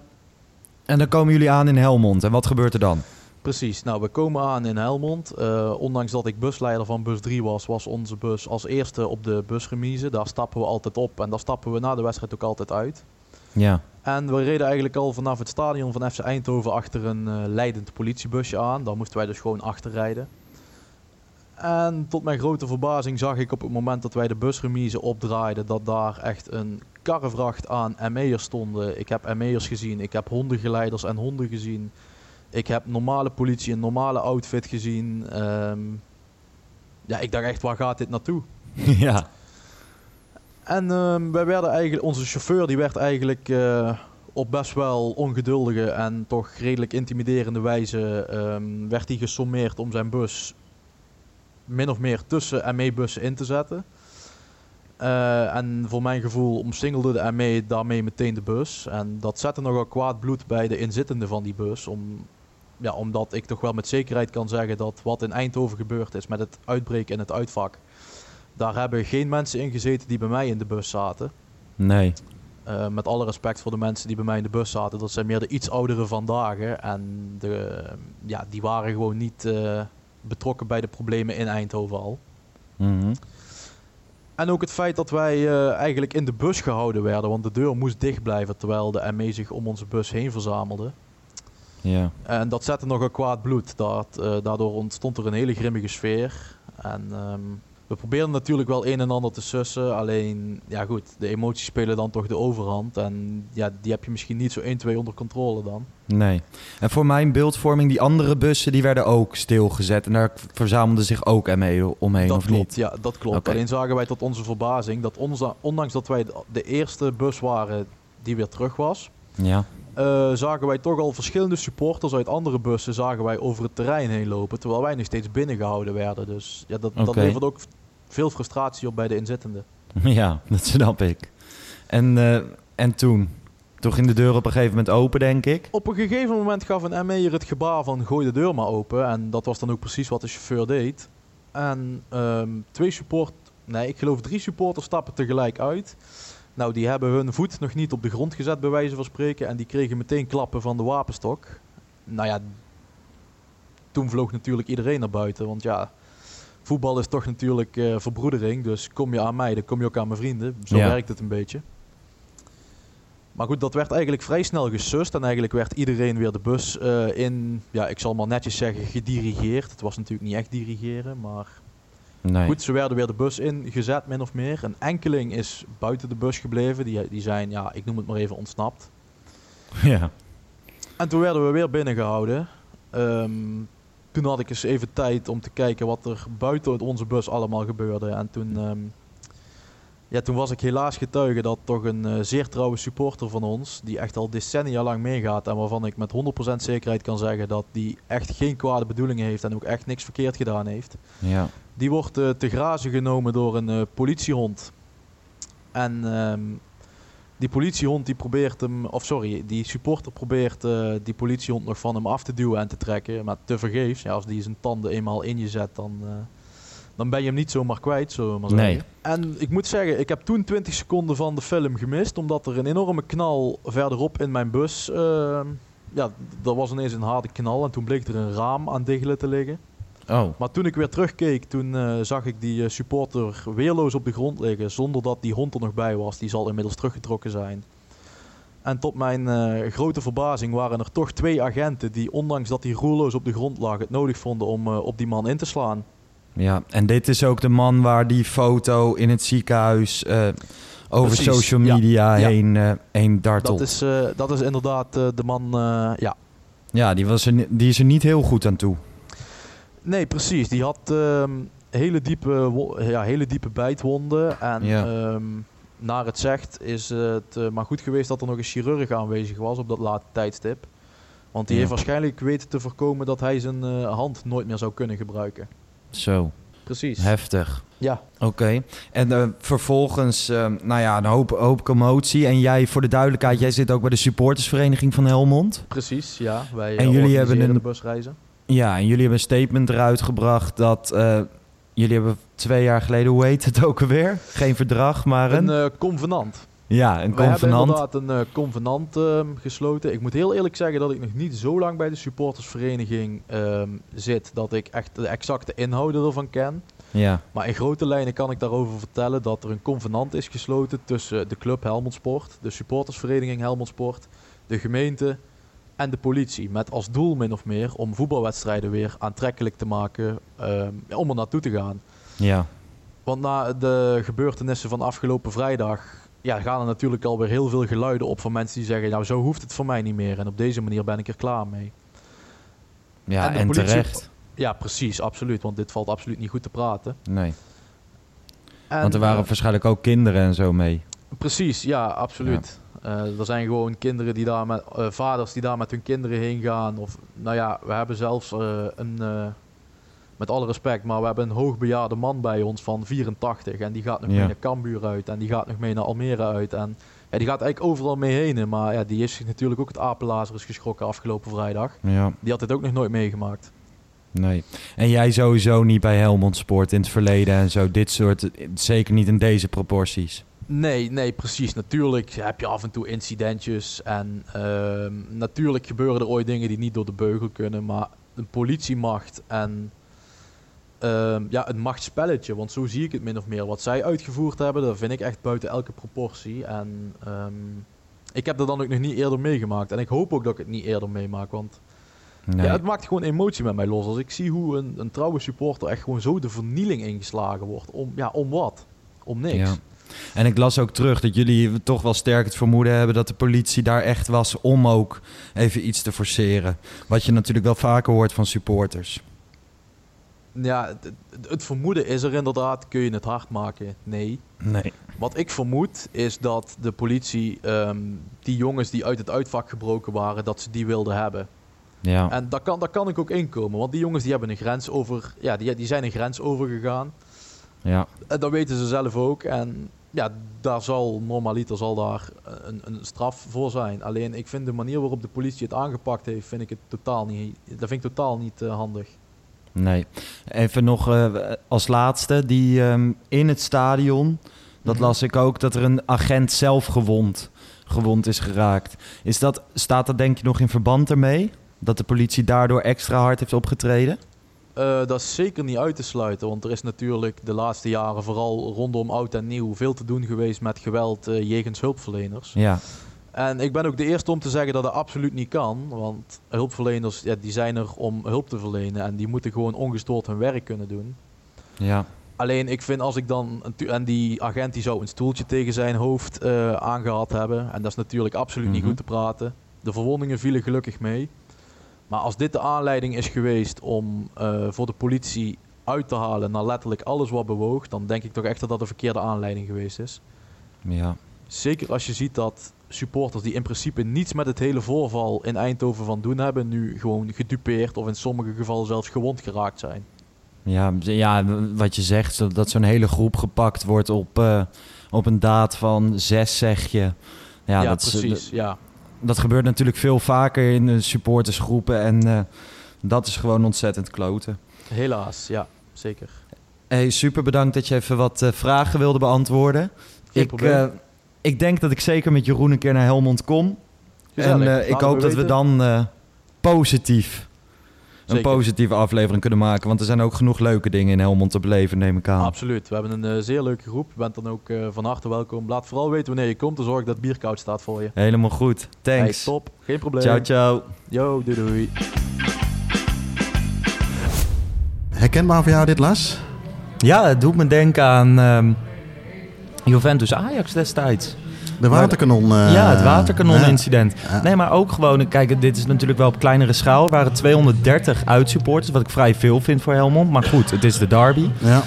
en dan komen jullie aan in Helmond. En wat gebeurt er dan? Precies, nou we komen aan in Helmond. Eh, ondanks dat ik busleider van bus 3 was, was onze bus als eerste op de busremise. Daar stappen we altijd op en daar stappen we na de wedstrijd ook altijd uit. Ja. En we reden eigenlijk al vanaf het stadion van FC Eindhoven achter een eh, leidend politiebusje aan. Daar moesten wij dus gewoon achter rijden. En tot mijn grote verbazing zag ik op het moment dat wij de busremise opdraaiden... dat daar echt een karrevracht aan ME'ers stonden. Ik heb ME'ers gezien, ik heb hondengeleiders en honden gezien... Ik heb normale politie, een normale outfit gezien. Ehm, ja, ik dacht echt, waar gaat dit naartoe? [LAUGHS] ja. En ehm, wij werden eigenlijk, onze chauffeur die werd eigenlijk eh, op best wel ongeduldige en toch redelijk intimiderende wijze ehm, werd hij gesommeerd om zijn bus min of meer tussen ME-bussen in te zetten. Eh, en voor mijn gevoel omsingelde de ME daarmee meteen de bus. En dat zette nogal kwaad bloed bij de inzittenden van die bus. Om, ja, omdat ik toch wel met zekerheid kan zeggen dat wat in Eindhoven gebeurd is met het uitbreken in het uitvak. Daar hebben geen mensen in gezeten die bij mij in de bus zaten. Nee. Eh, met alle respect voor de mensen die bij mij in de bus zaten. Dat zijn meer de iets oudere vandaag. En de, ja, die waren gewoon niet eh, betrokken bij de problemen in Eindhoven al. Mhm. En ook het feit dat wij eh, eigenlijk in de bus gehouden werden. Want de deur moest dicht blijven terwijl de ME zich om onze bus heen verzamelde. Ja. En dat zette nogal kwaad bloed. Dat, eh, daardoor ontstond er een hele grimmige sfeer. En ehm, we probeerden natuurlijk wel een en ander te sussen. Alleen, ja goed, de emoties spelen dan toch de overhand. En ja, die heb je misschien niet zo 1, 2 onder controle dan. Nee. En voor mijn beeldvorming, die andere bussen die werden ook stilgezet. En daar verzamelden zich ook ME omheen, dat of klopt, niet? ja, dat klopt. Alleen zagen wij tot onze verbazing dat ondanks dat wij de eerste bus waren die weer terug was... Ja. Eh, zagen wij toch al verschillende supporters uit andere bussen zagen wij over het terrein heen lopen, terwijl wij nog steeds binnengehouden werden. Dus ja, dat, dat levert ook veel frustratie op bij de inzittenden. [LAUGHS] Ja, dat snap ik. En, eh, en toen? Toen ging de deur op een gegeven moment open, denk ik. Op een gegeven moment gaf een ME'er het gebaar van gooi de deur maar open. En dat was dan ook precies wat de chauffeur deed. En ehm, twee support, nee, ik geloof drie supporters stappen tegelijk uit. Nou, die hebben hun voet nog niet op de grond gezet, bij wijze van spreken. En die kregen meteen klappen van de wapenstok. Nou ja, toen vloog natuurlijk iedereen naar buiten. Want ja, voetbal is toch natuurlijk eh, verbroedering. Dus kom je aan mij, dan kom je ook aan mijn vrienden. Zo Ja. werkt het een beetje. Maar goed, dat werd eigenlijk vrij snel gesust. En eigenlijk werd iedereen weer de bus eh, in, ja, ik zal maar netjes zeggen, gedirigeerd. Het was natuurlijk niet echt dirigeren, maar Nee. Goed, ze werden weer de bus ingezet, min of meer. Een enkeling is buiten de bus gebleven. Die, die zijn, ja, ik noem het maar even, ontsnapt. [LAUGHS] Ja. En toen werden we weer binnengehouden. Ehm, toen had ik eens even tijd om te kijken wat er buiten onze bus allemaal gebeurde. En toen, ehm, ja, toen was ik helaas getuige dat toch een eh, zeer trouwe supporter van ons, die echt al decennia lang meegaat en waarvan ik met 100% zekerheid kan zeggen dat die echt geen kwade bedoelingen heeft en ook echt niks verkeerd gedaan heeft. Ja. Die wordt eh, te grazen genomen door een eh, politiehond. En ehm, die politiehond die probeert hem, of sorry, die supporter probeert eh, die politiehond nog van hem af te duwen en te trekken. Maar te vergeefs. Ja, als die zijn tanden eenmaal in je zet, dan, dan ben je hem niet zomaar kwijt, we maar zeggen. Nee. En ik moet zeggen, ik heb toen 20 seconden van de film gemist. Omdat er een enorme knal verderop in mijn bus. eh, ja, er was ineens een harde knal. En toen bleek er een raam aan diggelen te liggen. Oh. Maar toen ik weer terugkeek, toen eh, zag ik die eh, supporter weerloos op de grond liggen. Zonder dat die hond er nog bij was. Die zal inmiddels teruggetrokken zijn. En tot mijn eh, grote verbazing waren er toch twee agenten die, ondanks dat hij roerloos op de grond lag, het nodig vonden om op die man in te slaan. Ja, en dit is ook de man waar die foto in het ziekenhuis over Precies, social media Ja. heen, heen dartelt. Dat is, dat is inderdaad de man, ja. Ja, die, was er, die is er niet heel goed aan toe. Nee, precies. Die had ehm, hele, diepe, ja, hele diepe bijtwonden. En Ja. ehm, naar het zegt is het eh, maar goed geweest dat er nog een chirurg aanwezig was op dat late tijdstip. Want die Ja. heeft waarschijnlijk weten te voorkomen dat hij zijn eh, hand nooit meer zou kunnen gebruiken. Zo, Precies. heftig. Ja, Oké. En eh, vervolgens, eh, nou ja, een hoop, hoop commotie. En jij, voor de duidelijkheid, jij zit ook bij de supportersvereniging van Helmond. precies. Ja, wij En jullie hebben een- de busreizen. Ja, en jullie hebben een statement eruit gebracht dat... eh, jullie hebben twee jaar geleden, hoe heet het ook alweer? Geen verdrag, maar een... Een eh, convenant. ja, een hebben convenant. inderdaad een eh, convenant ehm, gesloten. Ik moet heel eerlijk zeggen dat ik nog niet zo lang bij de supportersvereniging ehm, zit dat ik echt de exacte inhouden ervan ken. Ja, Maar in grote lijnen kan ik daarover vertellen dat er een convenant is gesloten tussen de club Helmond Sport, de supportersvereniging Helmond Sport, de gemeente en de politie. Met als doel min of meer om voetbalwedstrijden weer aantrekkelijk te maken ehm, om er naartoe te gaan. ja, Want na de gebeurtenissen van afgelopen vrijdag ja, gaan er natuurlijk alweer heel veel geluiden op van mensen die zeggen, nou zo hoeft het voor mij niet meer en op deze manier ben ik er klaar mee. ja En politie- terecht. Ja, precies, absoluut, want dit valt absoluut niet goed te praten. Nee, En, want er waren eh, waarschijnlijk ook kinderen en zo mee. Precies, ja, absoluut. Er zijn gewoon kinderen die daar met eh, vaders die daar met hun kinderen heen gaan. Of nou ja, we hebben zelfs eh, een, eh, met alle respect, maar we hebben een hoogbejaarde man bij ons van 84 en die gaat nog Ja. mee naar Cambuur uit en die gaat nog mee naar Almere uit en ja, die gaat eigenlijk overal mee heen. Maar ja, die is zich natuurlijk ook het apenlazerus geschrokken afgelopen vrijdag. Ja, Die had dit ook nog nooit meegemaakt. nee. En jij sowieso niet bij Helmond Sport in het verleden en zo. Dit soort, zeker niet in deze proporties. Nee, nee, precies. Natuurlijk heb je af en toe incidentjes. En ehm, natuurlijk gebeuren er ooit dingen die niet door de beugel kunnen. Maar een politiemacht en ehm, ja, een machtsspelletje. Want zo zie ik het min of meer. Wat zij uitgevoerd hebben, dat vind ik echt buiten elke proportie. En ehm, ik heb dat dan ook nog niet eerder meegemaakt. En ik hoop ook dat ik het niet eerder meemaak. Want Nee. ja, het maakt gewoon emotie met mij los. Als ik zie hoe een, een trouwe supporter echt gewoon zo de vernieling ingeslagen wordt. Om, ja, om wat? Om niks. Ja. En ik las ook terug dat jullie toch wel sterk het vermoeden hebben dat de politie daar echt was om ook even iets te forceren. Wat je natuurlijk wel vaker hoort van supporters. Ja, het, het- vermoeden is er inderdaad. Kun je het hard maken? Nee. Nee. Wat ik vermoed is dat de politie ehm, die jongens die uit het uitvak gebroken waren, dat ze die wilden hebben. Ja. En daar kan, daar kan ik ook inkomen. Want die jongens die hebben een grens over. Ja, die, die zijn een grens overgegaan. ja. En dat weten ze zelf ook. En ja, daar zal normaliter zal daar een, een straf voor zijn. Alleen ik vind de manier waarop de politie het aangepakt heeft, vind ik het totaal niet, dat vind ik totaal niet eh, handig. Nee. Even nog eh, als laatste, die ehm, in het stadion, dat Mhm. las ik ook, dat er een agent zelf gewond, gewond is geraakt. Is dat, staat dat denk je nog in verband ermee? Dat de politie daardoor extra hard heeft opgetreden? Eh, dat is zeker niet uit te sluiten, want er is natuurlijk de laatste jaren vooral rondom oud en nieuw veel te doen geweest met geweld eh, jegens hulpverleners. Ja. En ik ben ook de eerste om te zeggen dat dat absoluut niet kan, want hulpverleners ja, die zijn er om hulp te verlenen en die moeten gewoon ongestoord hun werk kunnen doen. Ja. Alleen ik vind als ik dan, en die agent die zou een stoeltje tegen zijn hoofd eh, aangehad hebben, en dat is natuurlijk absoluut niet Mhm. goed te praten. De verwondingen vielen gelukkig mee. Maar als dit de aanleiding is geweest om eh, voor de politie uit te halen naar letterlijk alles wat bewoog, dan denk ik toch echt dat dat de verkeerde aanleiding geweest is. Ja. Zeker als je ziet dat supporters die in principe niets met het hele voorval in Eindhoven van doen hebben, nu gewoon gedupeerd of in sommige gevallen zelfs gewond geraakt zijn. Ja, ja, wat je zegt, dat zo'n hele groep gepakt wordt op, eh, op een daad van zes, zeg je. Ja, Ja, dat, is- precies. ja. Dat gebeurt natuurlijk veel vaker in de supportersgroepen. En eh, dat is gewoon ontzettend kloten. Helaas, ja, zeker. Hey, super bedankt dat je even wat eh, vragen wilde beantwoorden. Geen ik, eh, ik denk dat ik zeker met Jeroen een keer naar Helmond kom. Gezellig. En ik hoop dat we dan eh, een Zeker. positieve aflevering kunnen maken. Want er zijn ook genoeg leuke dingen in Helmond te beleven, neem ik aan. Absoluut. We hebben een eh, zeer leuke groep. Je bent dan ook eh, van harte welkom. Laat vooral weten wanneer je komt. Dan zorg ik dat het bier koud staat voor je. Helemaal goed. Hey, Thanks. top. Geen probleem. ciao, ciao. Yo, doei doei. Herkenbaar voor jou dit, Las? Ja, het doet me denken aan ehm, Juventus Ajax destijds. De waterkanon. eh, ja, het waterkanon-incident. Ja. Nee, maar ook gewoon, kijk, dit is natuurlijk wel op kleinere schaal. Er waren 230 uitsupporters, wat ik vrij veel vind voor Helmond. Maar goed, het is de derby. Ja.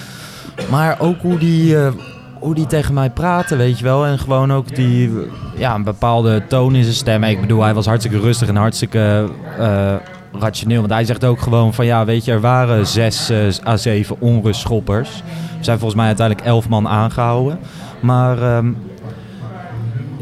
Maar ook hoe die, eh, hoe die tegen mij praten, weet je wel. En gewoon ook die, ja, een bepaalde toon in zijn stem. Ik bedoel, hij was hartstikke rustig en hartstikke eh, rationeel. Want hij zegt ook gewoon van, ja, weet je, er waren zes eh, à zeven onrustschoppers. Er zijn volgens mij uiteindelijk elf man aangehouden. Maar... ehm,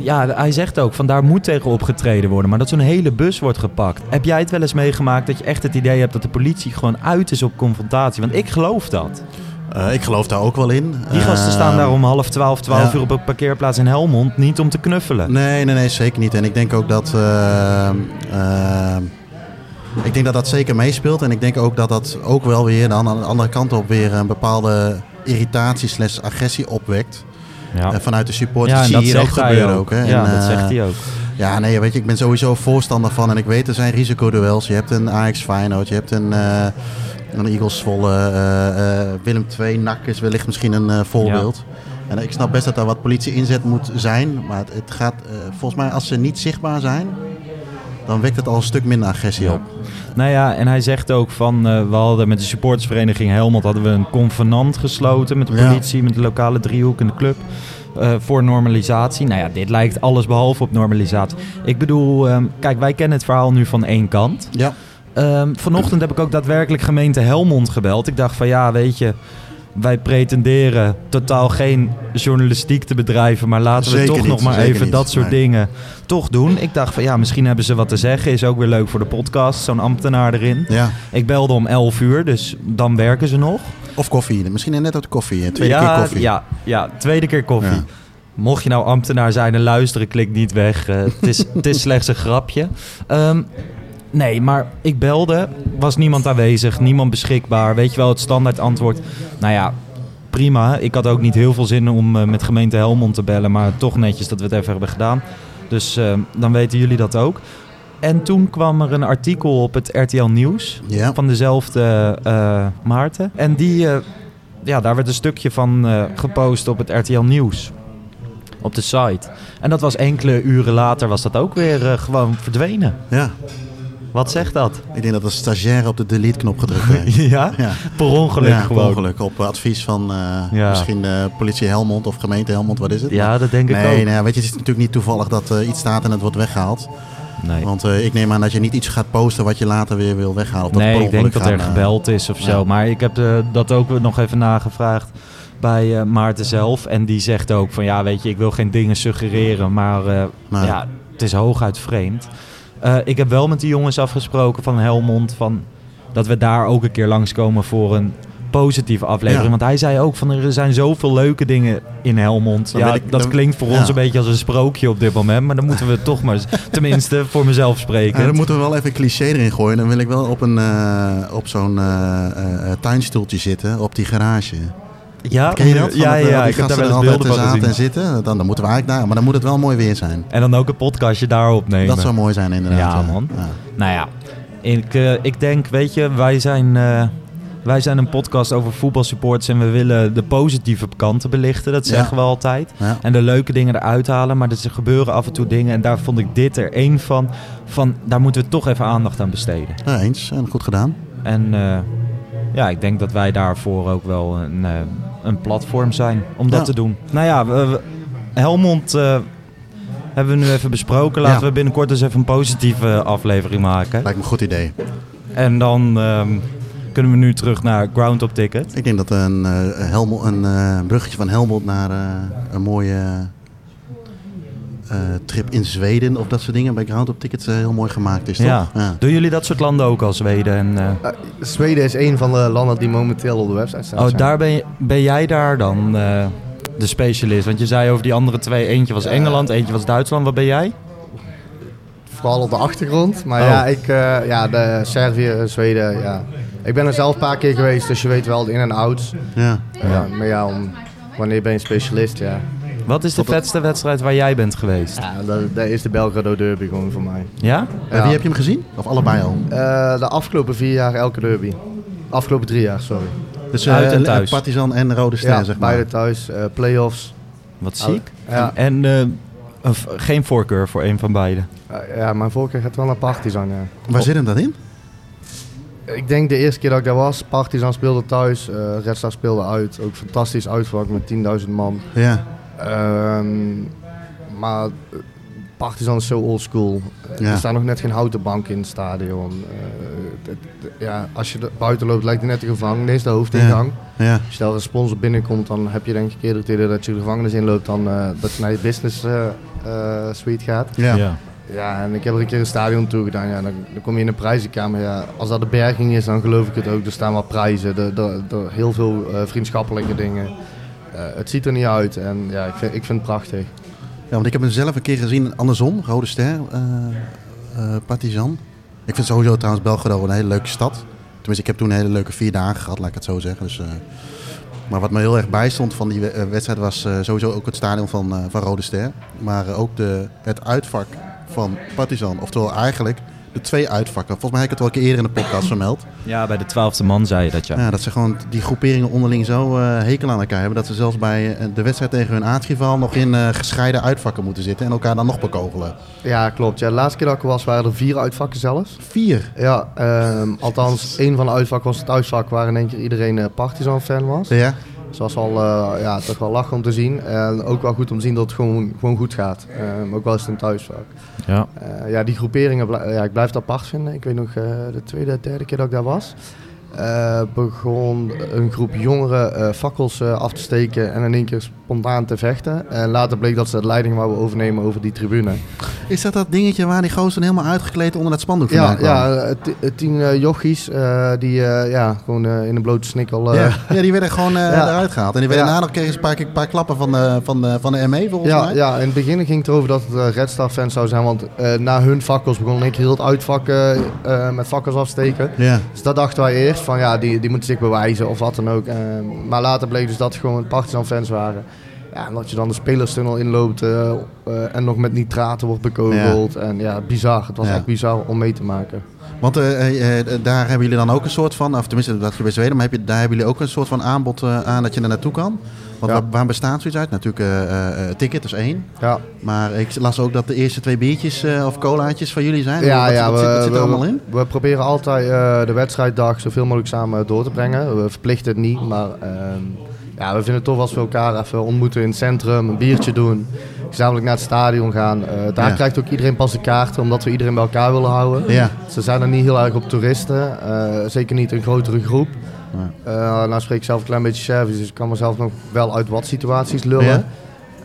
ja, hij zegt ook van daar moet tegen opgetreden worden. Maar dat zo'n hele bus wordt gepakt. Heb jij het wel eens meegemaakt dat je echt het idee hebt dat de politie gewoon uit is op confrontatie? Want ik geloof dat. Eh, ik geloof daar ook wel in. Die gasten staan Eh, daar om half twaalf, twaalf ja. uur op een parkeerplaats in Helmond. Niet om te knuffelen. Nee, nee, nee, zeker niet. En ik denk ook dat. eh, eh, ik denk dat dat zeker meespeelt. En ik denk ook dat dat ook wel weer dan aan de andere kant op weer een bepaalde irritatie slash agressie opwekt. Ja, vanuit de supporters. zie je hier ook gebeuren ook. ook. hè. Ja, En, dat eh, zegt hij ook. Ja, nee, weet je, ik ben sowieso voorstander van. En ik weet, er zijn risicoduels. Je hebt een Ajax Feyenoord, je hebt een, eh een Eagles Zwolle. eh, Willem II, NAC is wellicht misschien een voorbeeld. En ik snap best dat daar wat politie inzet moet zijn. Maar het, het gaat, volgens mij, als ze niet zichtbaar zijn, dan wekt het al een stuk minder agressie Ja. op. Nou ja, en hij zegt ook van, eh, we hadden met de supportersvereniging Helmond hadden we een convenant gesloten met de Ja. politie, met de lokale driehoek en de club. eh, voor normalisatie. Nou ja, dit lijkt alles behalve op normalisatie. Ik bedoel, ehm, kijk, wij kennen het verhaal nu van één kant. Ja, Ehm, vanochtend heb ik ook daadwerkelijk gemeente Helmond gebeld. Ik dacht van ja, weet je, wij pretenderen totaal geen journalistiek te bedrijven, maar laten we toch niet, nog maar even niet. dat soort Nee. dingen toch doen. Ik dacht van ja, misschien hebben ze wat te zeggen. Is ook weer leuk voor de podcast, zo'n ambtenaar erin. ja. Ik belde om 11 uur, dus dan werken ze nog. Of koffie. Misschien net de koffie. Tweede ja, keer koffie. Ja, ja, tweede keer koffie. Ja. Mocht je nou ambtenaar zijn en luisteren, klik niet weg. Eh, het, is, het is [LAUGHS] slechts een grapje. Ehm, nee, maar ik belde, was niemand aanwezig, niemand beschikbaar. Weet je wel, het standaard antwoord. Nou ja, prima. Ik had ook niet heel veel zin om eh, met gemeente Helmond te bellen, maar toch netjes dat we het even hebben gedaan. Dus eh, dan weten jullie dat ook. En toen kwam er een artikel op het RTL Nieuws van dezelfde eh, Maarten. En die, ja, daar werd een stukje van gepost op het RTL Nieuws. Op de site. En dat was enkele uren later was dat ook weer gewoon verdwenen. ja. Wat zegt dat? Ik denk dat de stagiair op de delete-knop gedrukt [LAUGHS] heeft. ja? ja. Per ongeluk ja, per gewoon. ongeluk. Op advies van eh, Ja. misschien de politie Helmond of gemeente Helmond, wat is het? Ja, dat denk ik nee, ook. nee, weet je, het is natuurlijk niet toevallig dat er iets staat en het wordt weggehaald. Nee, Want ik neem aan dat je niet iets gaat posten wat je later weer wil weghalen. Of dat nee ik denk dat er gebeld is of zo. Maar ik heb dat ook nog even nagevraagd bij Maarten zelf. En die zegt ook van ja, weet je, ik wil geen dingen suggereren, maar Nee. ja, het is hooguit vreemd. Eh, ik heb wel met die jongens afgesproken van Helmond van dat we daar ook een keer langskomen voor een positieve aflevering. Ja. Want hij zei ook van er zijn zoveel leuke dingen in Helmond. Dan ja, ik- dat dan- klinkt voor ja. ons een beetje als een sprookje op dit moment. Maar dan moeten we toch maar, [LAUGHS] tenminste voor mezelf spreken. Ja, dan moeten we wel even een cliché erin gooien. Dan wil ik wel op, een, eh, op zo'n eh, tuinstoeltje zitten, op die garage. Ja, Ken je dat? Van Ja, eh, ja, die ik heb daar wel eens beelden van zaten gezien. en zitten. Dan, dan moeten we eigenlijk daar. Maar dan moet het wel mooi weer zijn. En dan ook een podcastje daar opnemen. Dat zou mooi zijn inderdaad. Ja, man. Ja. Nou ja, ik, eh, ik denk, weet je, wij zijn, eh, wij zijn een podcast over voetbalsupports en we willen de positieve kanten belichten. Dat zeggen we altijd. En de leuke dingen eruit halen. Maar er gebeuren af en toe dingen en daar vond ik dit er één van. Van daar moeten we toch even aandacht aan besteden. Ja, eens. En goed gedaan. En eh, ja, ik denk dat wij daarvoor ook wel een, eh, een platform zijn om dat Ja. te doen. Nou ja, we- we- Helmond eh, hebben we nu even besproken. Laten Ja. we binnenkort eens even een positieve aflevering maken. Lijkt me een goed idee. En dan ehm, kunnen we nu terug naar Ground Up Ticket. Ik denk dat een, eh, Helmond, een eh, bruggetje van Helmond naar eh, een mooie eh, trip in Zweden of dat soort dingen bij Ground Up Tickets eh, heel mooi gemaakt is, toch? Ja. Doen jullie dat soort landen ook als Zweden? En, eh, Eh, Zweden is een van de landen die momenteel op de website staan. oh, daar ben, je, ben jij daar dan eh, de specialist? Want je zei over die andere twee, eentje was Engeland, eentje was Duitsland. Wat ben jij? Vooral op de achtergrond. Maar Oh. ja, ik, eh, ja, de Servië, Zweden, ja. Ik ben er zelf een paar keer geweest, dus je weet wel de in- en outs. Ja. Ja. maar ja, om, wanneer ben je specialist, ja. Wat is de Tot- vetste wedstrijd waar jij bent geweest? Ja, dat, dat is de Belgrado Derby gewoon voor mij. Ja? Ja. wie heb je hem gezien? Of allebei al? Eh, de afgelopen vier jaar elke derby. Afgelopen drie jaar, sorry. Dus Uit en eh, thuis. Partizan en Rode Ster, Ja, zeg maar. beide thuis, eh playoffs. Wat ziek. Ja, En eh, geen voorkeur voor een van beide. ja, mijn voorkeur gaat wel naar Partizan, ja. Waar zit hem dat in? Ik denk de eerste keer dat ik daar was, Partizan speelde thuis, eh Red Star speelde uit. Ook fantastisch uitvak met 10.000 man. Ja. Ehm, maar eh, Partizan is zo oldschool. Eh, Ja. Er staan nog net geen houten banken in het stadion. Eh, het- het- ja, als je er buiten loopt lijkt het net de gevangenis, de hoofdingang. Ja. Als je daar een sponsor binnenkomt, dan heb je denk ik eerder het idee dat je de gevangenis inloopt dan eh, dat je naar je business eh, eh, suite gaat. Ja. Ja, en ik heb er een keer een stadion toe gedaan. Ja, dan, dan kom je in een prijzenkamer. Ja, als dat de berging is, dan geloof ik het ook. Er staan wat prijzen, er, er, er heel veel eh, vriendschappelijke dingen. Eh, het ziet er niet uit en ja, ik vind, ik vind het prachtig. Ja, want ik heb hem zelf een keer gezien andersom, Rode Ster, eh eh, Partizan. Ik vind sowieso trouwens Belgrado een hele leuke stad. Tenminste, ik heb toen een hele leuke vier dagen gehad, laat ik het zo zeggen. Dus, maar wat me heel erg bijstond van die we- wedstrijd was sowieso ook het stadion van, van Rode Ster. Maar ook de, het uitvak van Partizan. Oftewel eigenlijk de twee uitvakken. Volgens mij heb ik het wel een keer eerder in de podcast vermeld. Ja, bij de twaalfde man zei je dat ja. Ja, dat ze gewoon die groeperingen onderling zo eh, hekel aan elkaar hebben. Dat ze zelfs bij eh, de wedstrijd tegen hun aardsrivaal nog in eh, gescheiden uitvakken moeten zitten. En elkaar dan nog bekogelen. Ja, klopt. Ja, de laatste keer dat ik er was, waren er vier uitvakken zelfs. Vier. Ja, ehm, althans, één van de uitvakken was het uitvak waar in één keer iedereen eh, Partizan-fan was. Ja. Dus dat was al eh, ja, toch wel lachen om te zien. En ook wel goed om te zien dat het gewoon, gewoon goed gaat. Ehm, ook wel eens een thuisvak. Ja. Eh, ja, die groeperingen, ja, ik blijf het apart vinden. Ik weet nog eh, de tweede, derde keer dat ik daar was. Eh, begon een groep jongeren eh, fakkels eh, af te steken en in één keer spontaan te vechten. En later bleek dat ze de leiding wouden overnemen over die tribune. Is dat dat dingetje waar die gozer helemaal uitgekleed onder dat spandoek Ja, vandaan kwam? ja ti- tien jochies die ja, gewoon in een blote snikkel... Ja, ja, die werden gewoon [LAUGHS] Ja. eruit gehaald. En die werden daarna nog kregen ze een paar, een paar klappen van de, van, de, van de ME volgens Ja, mij. ja, in het begin ging het erover dat het uh, Red Star fans zou zijn, want na hun fakkels begon in één keer heel het uitvak eh, met fakkels afsteken. Ja. Dus dat dachten wij eerst van ja, die, die moeten zich bewijzen of wat dan ook. Eh, maar later bleek dus dat het gewoon Partizan fans waren. Ja, en dat je dan de spelerstunnel inloopt eh, eh, en nog met nitraten wordt bekogeld. En ja, bizar. Het was Ja. echt bizar om mee te maken. Want daar hebben jullie dan ook een soort van, of tenminste dat bij Zweden, maar heb je, daar hebben jullie ook een soort van aanbod aan dat je er naartoe kan. Want Ja. waar, waar bestaat zoiets uit? Natuurlijk eh, ticket, is één. Ja, Maar ik las ook dat de eerste twee biertjes of colaatjes van jullie zijn. ja, wat, ja wat, we, zit, wat zit er we- allemaal in? we proberen altijd de wedstrijddag zoveel mogelijk samen door te brengen. We verplichten het niet, maar ehm, ja, we vinden het tof als we elkaar even ontmoeten in het centrum, een biertje doen, gezamenlijk naar het stadion gaan. Daar Ja. krijgt ook iedereen pas de kaarten, omdat we iedereen bij elkaar willen houden. Ja, Ze zijn er niet heel erg op toeristen, zeker niet een grotere groep. Nee. Eh, nou spreek ik zelf een klein beetje service, dus ik kan mezelf nog wel uit wat situaties lullen.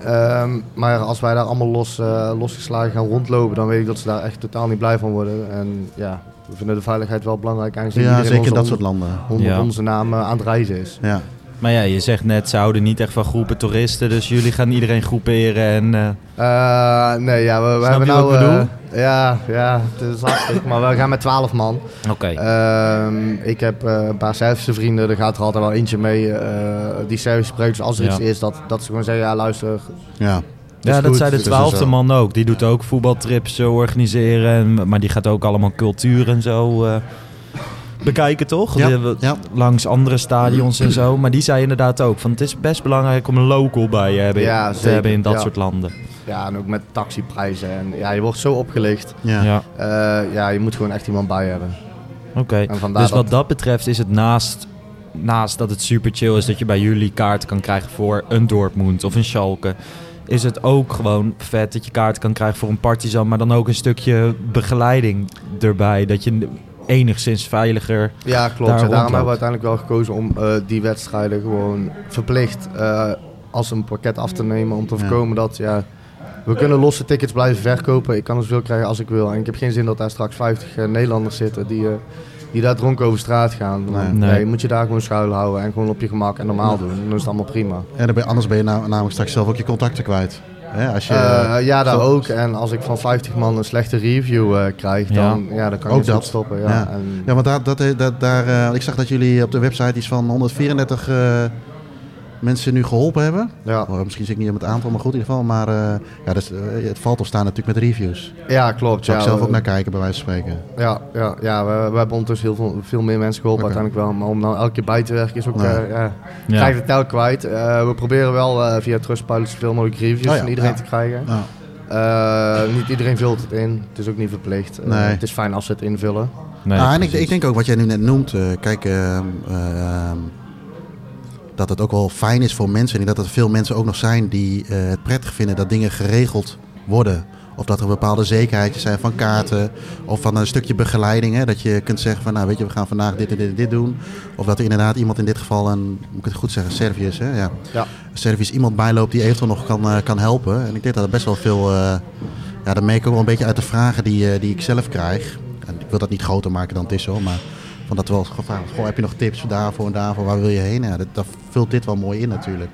Ehm, maar als wij daar allemaal los, eh, losgeslagen gaan rondlopen, dan weet ik dat ze daar echt totaal niet blij van worden. En ja, we vinden de veiligheid wel belangrijk, aangezien Ja, zeker dat soort landen. onder Ja. onze naam eh, aan het reizen is. Ja. Maar ja, je zegt net, ze houden niet echt van groepen toeristen. Dus jullie gaan iedereen groeperen en... eh, Eh, nee, ja, we, hebben je nou... wat ik bedoel? eh, ja, ja, het is lastig, maar we gaan met 12 man. Oké. Ehm, ik heb eh, een paar Servische vrienden, er gaat er altijd wel eentje mee eh, die Servisch spreekt. Dus als er Ja. iets is, dat, dat ze gewoon zeggen, ja luister, Ja. ja, dat goed, zei de dus twaalfde man ook. Die doet ook voetbaltrips organiseren. En, maar die gaat ook allemaal cultuur en zo eh, bekijken, toch? Ja, ja. Langs andere stadions en zo. Maar die zei inderdaad ook van het is best belangrijk om een local bij je hebben, Ja, te hebben in dat soort landen. ja, en ook met taxiprijzen. En ja, je wordt zo opgelicht. Ja. Ja. Eh, ja, je moet gewoon echt iemand bij hebben. Oké. Dus wat dat- betreft is het naast, naast dat het super chill is dat je bij jullie kaarten kan krijgen voor een Dortmund of een Schalke, is het ook gewoon vet dat je kaarten kan krijgen voor een Partizan, maar dan ook een stukje begeleiding erbij, dat je enigszins veiliger. Ja, klopt. daar Ja, daarom rondloopt. hebben we uiteindelijk wel gekozen om eh, die wedstrijden gewoon verplicht eh, als een pakket af te nemen. Om te Ja. voorkomen dat, ja, we kunnen losse tickets blijven verkopen. Ik kan er zoveel krijgen als ik wil. En ik heb geen zin dat daar straks 50 eh, Nederlanders zitten die, eh, die daar dronken over straat gaan. Nee. Ja, moet je daar gewoon schuil houden en gewoon op je gemak en normaal Ja. doen. Dan is het allemaal prima. En dan ben je- anders ben je nou, namelijk straks zelf ook je contacten kwijt. Hè, als je, Eh, ja, daar ook. En als ik van 50 man een slechte review eh, krijg, dan, ja. dan kan Ook je dat stoppen. Ja. Ja. En, Ja, want daar, dat, dat, daar, eh, ik zag dat jullie op de website iets van 134 eh, mensen nu geholpen hebben. ja. Oh, misschien zit ik niet op het aantal, maar goed in ieder geval. Maar eh, ja, dus, eh, het valt of staan natuurlijk met reviews. ja, klopt. Zou ja, ik zelf we- ook naar kijken, bij wijze van spreken. Ja, ja, ja we, we hebben ondertussen heel veel, veel meer mensen geholpen uiteindelijk wel. Maar om nou elke keer bij te werken is ook... Nee. eh, ja, Ja. krijg je het tel kwijt. Eh, we proberen wel eh, via Trustpilot zoveel mogelijk reviews Oh ja, van iedereen ja. te krijgen. Ja. Eh, niet iedereen vult het in. Het is ook niet verplicht. Nee. het is fijn als ze het invullen. Nee, Ah, en ik, ik denk ook wat jij nu net noemt, eh, kijk, ehm, ehm, dat het ook wel fijn is voor mensen. En dat er veel mensen ook nog zijn die eh, het prettig vinden dat dingen geregeld worden. Of dat er bepaalde zekerheidjes zijn van kaarten. Of van een stukje begeleiding. Hè, dat je kunt zeggen van, nou weet je, we gaan vandaag dit en dit en dit doen. Of dat er inderdaad iemand in dit geval, een, moet ik het goed zeggen, Servius. Hè, ja. Ja. Servius iemand bijloopt die eventueel nog kan, eh, kan helpen. En ik denk dat er best wel veel... eh, ja, dat merk ik ook wel een beetje uit de vragen die, die ik zelf krijg. En ik wil dat niet groter maken dan het is hoor, maar van dat wel gevraagd. Goh, heb je nog tips daarvoor en daarvoor? Waar wil je heen? Ja, dat, dat vult dit wel mooi in natuurlijk.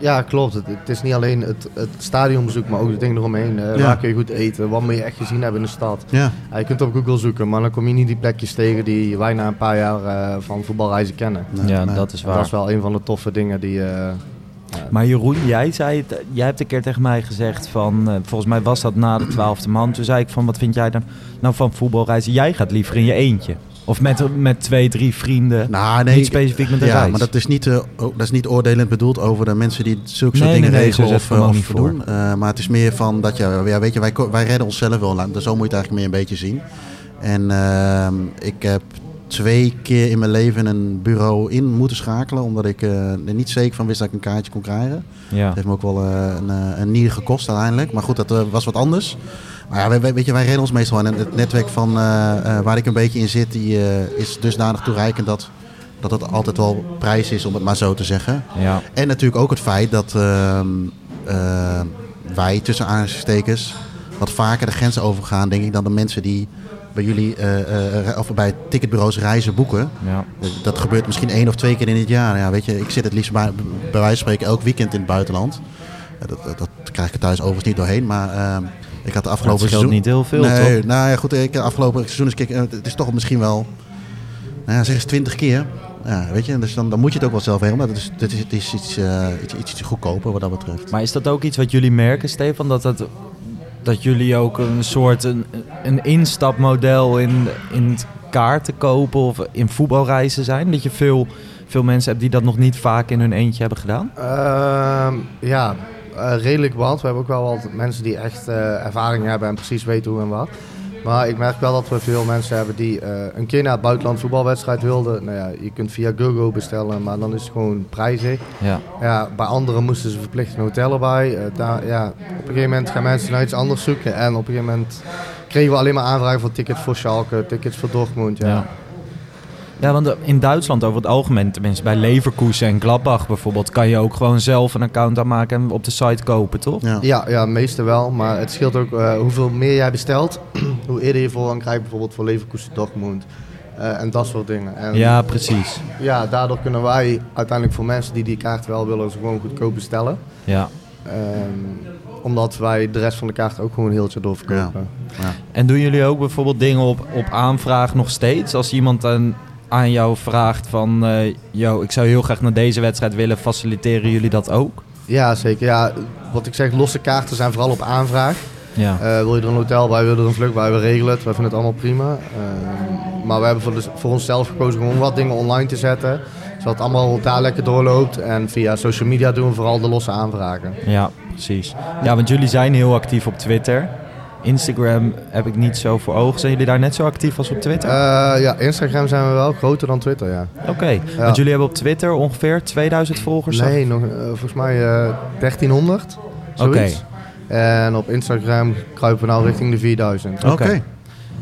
Ja, klopt. Het, het is niet alleen het, het stadionbezoek, maar ook de dingen eromheen. Eh, Ja. Waar kun je goed eten? Wat moet je echt gezien hebben in de stad? Ja, je kunt op Google zoeken, maar dan kom je niet die plekjes tegen die wij na een paar jaar eh, van voetbalreizen kennen. nee, ja, nee. dat is waar. Dat is wel een van de toffe dingen die... eh, Maar Jeroen, jij, zei het, jij hebt een keer tegen mij gezegd van, volgens mij was dat na de twaalfde man. Toen zei ik van, wat vind jij dan nou van voetbalreizen? Jij gaat liever in je eentje. Of met, met twee, drie vrienden. Nou, nee, niet specifiek met een ja, reis. maar dat is, niet, eh, dat is niet oordelend bedoeld over de mensen die zulke soort dingen nee, regelen of, eh, of doen. Eh, maar het is meer van dat je, ja, weet je, wij, wij redden onszelf wel. Zo moet je het eigenlijk meer een beetje zien. En ehm, ik heb twee keer in mijn leven een bureau in moeten schakelen, omdat ik er niet zeker van wist dat ik een kaartje kon krijgen. ja. Het heeft me ook wel een, een nier gekost uiteindelijk. Maar goed, dat was wat anders. Maar ja, weet je, wij redden ons meestal aan. En het netwerk van, eh, eh, waar ik een beetje in zit, die eh, is dusdanig toereikend dat, dat het altijd wel prijs is, om het maar zo te zeggen. ja. En natuurlijk ook het feit dat ehm, eh, wij tussen aanstekers wat vaker de grens overgaan, denk ik, dan de mensen die bij jullie of bij ticketbureaus reizen boeken. ja. Dat gebeurt misschien één of twee keer in het jaar. Ja, weet je, ik zit het liefst bij, bij wijze van spreken elk weekend in het buitenland. Dat, dat, dat krijg ik er thuis overigens niet doorheen. Maar ehm, ik had de afgelopen Het scheelt niet heel veel, nee, toch? Nou ja, goed. Ik, afgelopen seizoen is ik, eh, het is toch misschien wel, nou ja, zeg eens twintig keer. Ja, weet je, dus dan, dan moet je het ook wel zelf regelen. Maar het is, het is, het is iets, eh, iets, iets, iets goedkoper wat dat betreft. Maar is dat ook iets wat jullie merken, Stefan? Dat, dat, dat jullie ook een soort een, een instapmodel in, in het kaarten kopen of in voetbalreizen zijn? Dat je veel, veel mensen hebt die dat nog niet vaak in hun eentje hebben gedaan? Ehm, ja, eh, redelijk wat. We hebben ook wel wat mensen die echt eh, ervaring hebben en precies weten hoe en wat. Maar ik merk wel dat we veel mensen hebben die eh, een keer naar het buitenland voetbalwedstrijd wilden. Nou ja, je kunt via Google bestellen, maar dan is het gewoon prijzig. Ja. Ja, bij anderen moesten ze verplicht een hotel erbij. Daar, ja, op een gegeven moment gaan mensen naar iets anders zoeken. En op een gegeven moment kregen we alleen maar aanvragen voor tickets voor Schalke, tickets voor Dortmund. Ja. Ja. Ja, want in Duitsland over het algemeen, tenminste bij Leverkusen en Gladbach bijvoorbeeld, kan je ook gewoon zelf een account aanmaken en op de site kopen, toch? Ja. Ja, ja, meeste wel. Maar het scheelt ook eh, hoeveel meer jij bestelt, [CLEARS THROAT] hoe eerder je voorrang krijgt, bijvoorbeeld voor Leverkusen Dortmund. eh, en dat soort dingen. En Ja, precies. ja, daardoor kunnen wij uiteindelijk voor mensen die die kaart wel willen, ze gewoon goedkoop bestellen. Ja. Ehm, omdat wij de rest van de kaart ook gewoon heel doorverkopen. En doen jullie ook bijvoorbeeld dingen op, op aanvraag nog steeds? Als iemand aan, aan jou vraagt van, eh yo, ik zou heel graag naar deze wedstrijd willen, faciliteren jullie dat ook? Ja, zeker. Ja, wat ik zeg, losse kaarten zijn vooral op aanvraag. Ja. Eh, wil je er een hotel bij, wil je er een vlucht bij, we regelen het. We vinden het allemaal prima. Ehm, maar we hebben voor, de- voor onszelf gekozen om wat dingen online te zetten. Zodat het allemaal daar lekker doorloopt. En via social media doen we vooral de losse aanvragen. Ja, precies. Ja, want jullie zijn heel actief op Twitter. Instagram heb ik niet zo voor ogen. Zijn jullie daar net zo actief als op Twitter? Eh, ja, Instagram zijn we wel groter dan Twitter, ja. Oké, want jullie hebben op Twitter ongeveer 2000 volgers. Nee, nog, eh, volgens mij eh 1300. Zoiets. En op Instagram kruipen we nou richting de 4000. Oké.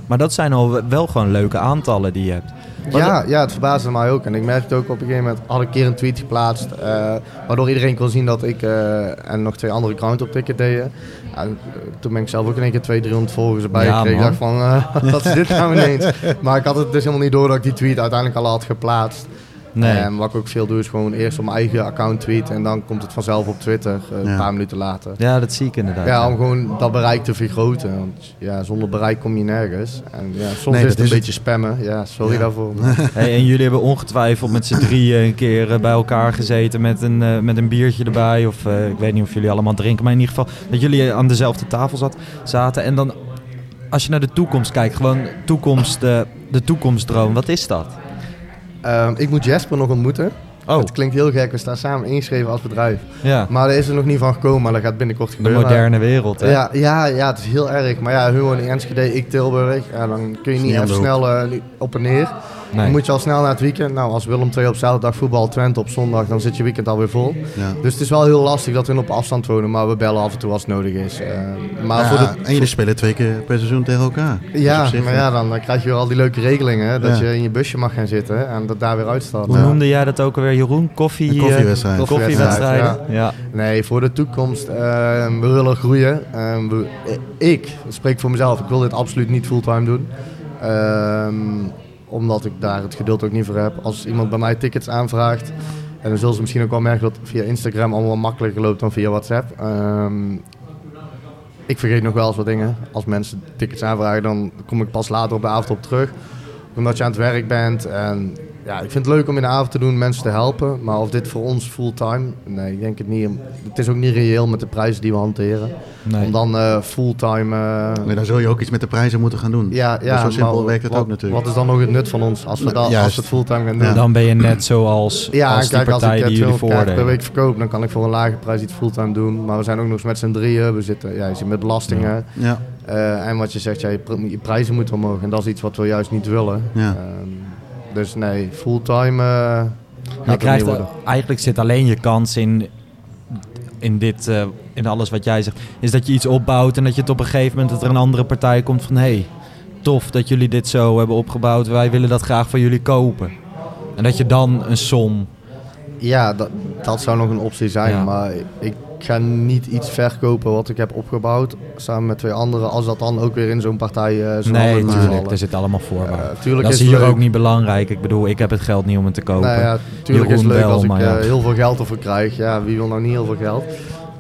Maar dat zijn al wel gewoon leuke aantallen die je hebt. Ja, ja, het verbaasde mij ook. En ik merkte ook op een gegeven moment, had ik een keer een tweet geplaatst, eh, waardoor iedereen kon zien dat ik eh, en nog twee andere account op ticket deden. En, eh, toen ben ik zelf ook in één keer 200, 300 volgers erbij Ja, gekregen. Ik dacht van, [LAUGHS] wat is dit nou ineens? [LAUGHS] Maar ik had het dus helemaal niet door dat ik die tweet uiteindelijk al had geplaatst. Nee. En wat ik ook veel doe is gewoon eerst op mijn eigen account tweeten en dan komt het vanzelf op Twitter eh, een paar minuten later. Ja, dat zie ik inderdaad. Ja, om gewoon dat bereik te vergroten. Want ja, zonder bereik kom je nergens. En ja, soms Nee, is dat het een is het. beetje spammen. Ja, sorry Ja. daarvoor. [LAUGHS] Hey, en jullie hebben ongetwijfeld met z'n drieën een keer eh, bij elkaar gezeten met een, eh, met een biertje erbij. Of eh, ik weet niet of jullie allemaal drinken, maar in ieder geval dat jullie aan dezelfde tafel zat, zaten. En dan, als je naar de toekomst kijkt, gewoon toekomst, eh, de toekomstdroom, wat is dat? Ehm, ik moet Jasper nog ontmoeten. Oh, Het klinkt heel gek, we staan samen ingeschreven als bedrijf. ja, Maar daar is er nog niet van gekomen, maar dat gaat binnenkort de gebeuren. moderne wereld. Hè? Ja, ja, ja, het is heel erg. Maar ja, hun wonen in Enschede, ik Tilburg. Ja, dan kun je niet even de snel eh, op en neer. Nee. Dan moet je al snel naar het weekend. Nou, als Willem II op zaterdag voetbal, Twente op zondag, dan zit je weekend alweer vol. Ja. Dus het is wel heel lastig dat hun op afstand wonen, maar we bellen af en toe als het nodig is. Eh, maar Ja, voor de, en jullie spelen twee keer per seizoen tegen elkaar. Ja, zich, maar ja, dan, dan krijg je weer al die leuke regelingen. hè, Dat Ja. je in je busje mag gaan zitten en dat daar weer uitstaat. Hoe Ja. noemde jij dat ook alweer, Jeroen? Koffie, Een eh, koffiewedstrijd. koffiewedstrijden? Ja. Nee, voor de toekomst. eh, we willen groeien. Eh, we- ik spreek voor mezelf. Ik wil dit absoluut niet fulltime doen. Ehm, omdat ik daar het geduld ook niet voor heb. Als iemand bij mij tickets aanvraagt. En dan zullen ze misschien ook wel merken dat via Instagram allemaal makkelijker loopt dan via WhatsApp. Ehm, ik vergeet nog wel eens wat dingen. Als mensen tickets aanvragen, dan kom ik pas later op de avond op terug. Omdat je aan het werk bent. En ja, ik vind het leuk om in de avond te doen, mensen te helpen. Maar of dit voor ons fulltime? Nee, ik denk het niet. Het is ook niet reëel met de prijzen die we hanteren. Nee. Om dan eh, fulltime... eh, Nee, dan zul je ook iets met de prijzen moeten gaan doen. ja, ja, Dus zo simpel maar werkt het wat, ook natuurlijk. Wat is dan nog het nut van ons als we, dat, als we het fulltime gaan doen? Dan ben je net zoals Ja, als die kijk, als ik die jullie 200 kaarten per week verkoop, dan kan ik voor een lage prijs iets fulltime doen. Maar we zijn ook nog eens met z'n drieën. We zitten, ja, je zit met belastingen. Ja, Eh, en wat je zegt, ja, je, pr- je prijzen moeten omhoog. En dat is iets wat we juist niet willen. ja. Ehm, dus nee, fulltime het krijgt, eigenlijk zit alleen je kans in, in dit, eh, in alles wat jij zegt, is dat je iets opbouwt en dat je het op een gegeven moment dat er een andere partij komt van hé, hey, tof dat jullie dit zo hebben opgebouwd, wij willen dat graag van jullie kopen. En dat je dan een som, Ja, dat, dat zou nog een optie zijn. Ja. Maar ik ga niet iets verkopen wat ik heb opgebouwd samen met twee anderen. Als dat dan ook weer in zo'n partij zo'n nee vallen. er zit allemaal. Eh, tuurlijk dat is het hier leuk. ook niet belangrijk. Ik bedoel, ik heb het geld niet om het te kopen. Nou ja, tuurlijk is het Jeroen leuk wel, als ik ja. eh, heel veel geld ervoor krijg. Ja, wie wil nou niet heel veel geld?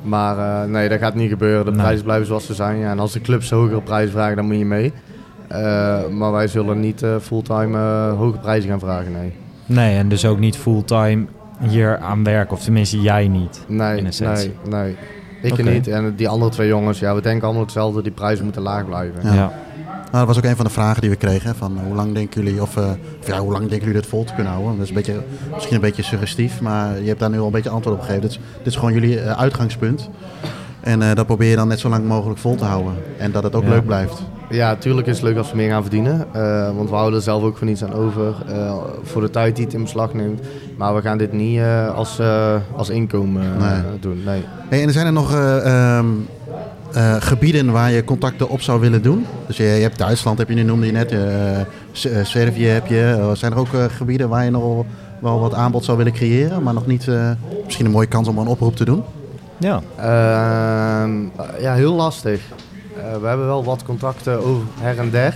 Maar eh, nee, dat gaat niet gebeuren. De Nee. prijzen blijven zoals ze zijn. Ja, en als de clubs hogere prijzen vragen, dan moet je mee. Maar wij zullen niet fulltime hoge prijzen gaan vragen, nee. Nee, en dus ook niet fulltime hier aan werken, of tenminste jij niet. Nee, In essentie. nee, nee. Ik niet. En die andere twee jongens, ja, we denken allemaal hetzelfde. Die prijzen moeten laag blijven. Ja. Ja. Nou, dat was ook een van de vragen die we kregen. Van hoe lang denken jullie, of, eh, of ja, hoe lang denken jullie dit vol te kunnen houden? Dat is een beetje, misschien een beetje suggestief, maar je hebt daar nu al een beetje antwoord op gegeven. Dit is, dit is gewoon jullie eh, uitgangspunt. En eh, dat probeer je dan net zo lang mogelijk vol te houden. En dat het ook Ja. leuk blijft. Ja, tuurlijk is het leuk als we meer gaan verdienen. eh, want we houden er zelf ook van iets aan over. eh, voor de tijd die het in beslag neemt. Maar we gaan dit niet eh, als, eh, als inkomen eh, Nee. doen. Nee. Hey, en er zijn er nog eh, ehm, eh, gebieden waar je contacten op zou willen doen? Dus je, je hebt Duitsland, heb je nu noemde je net. Servië heb je. Zijn er ook eh, gebieden waar je nog wel- wat aanbod zou willen creëren, maar nog niet eh, misschien een mooie kans om een oproep te doen? Ja. Ehm, ja, heel lastig. Eh, we hebben wel wat contacten over her en der.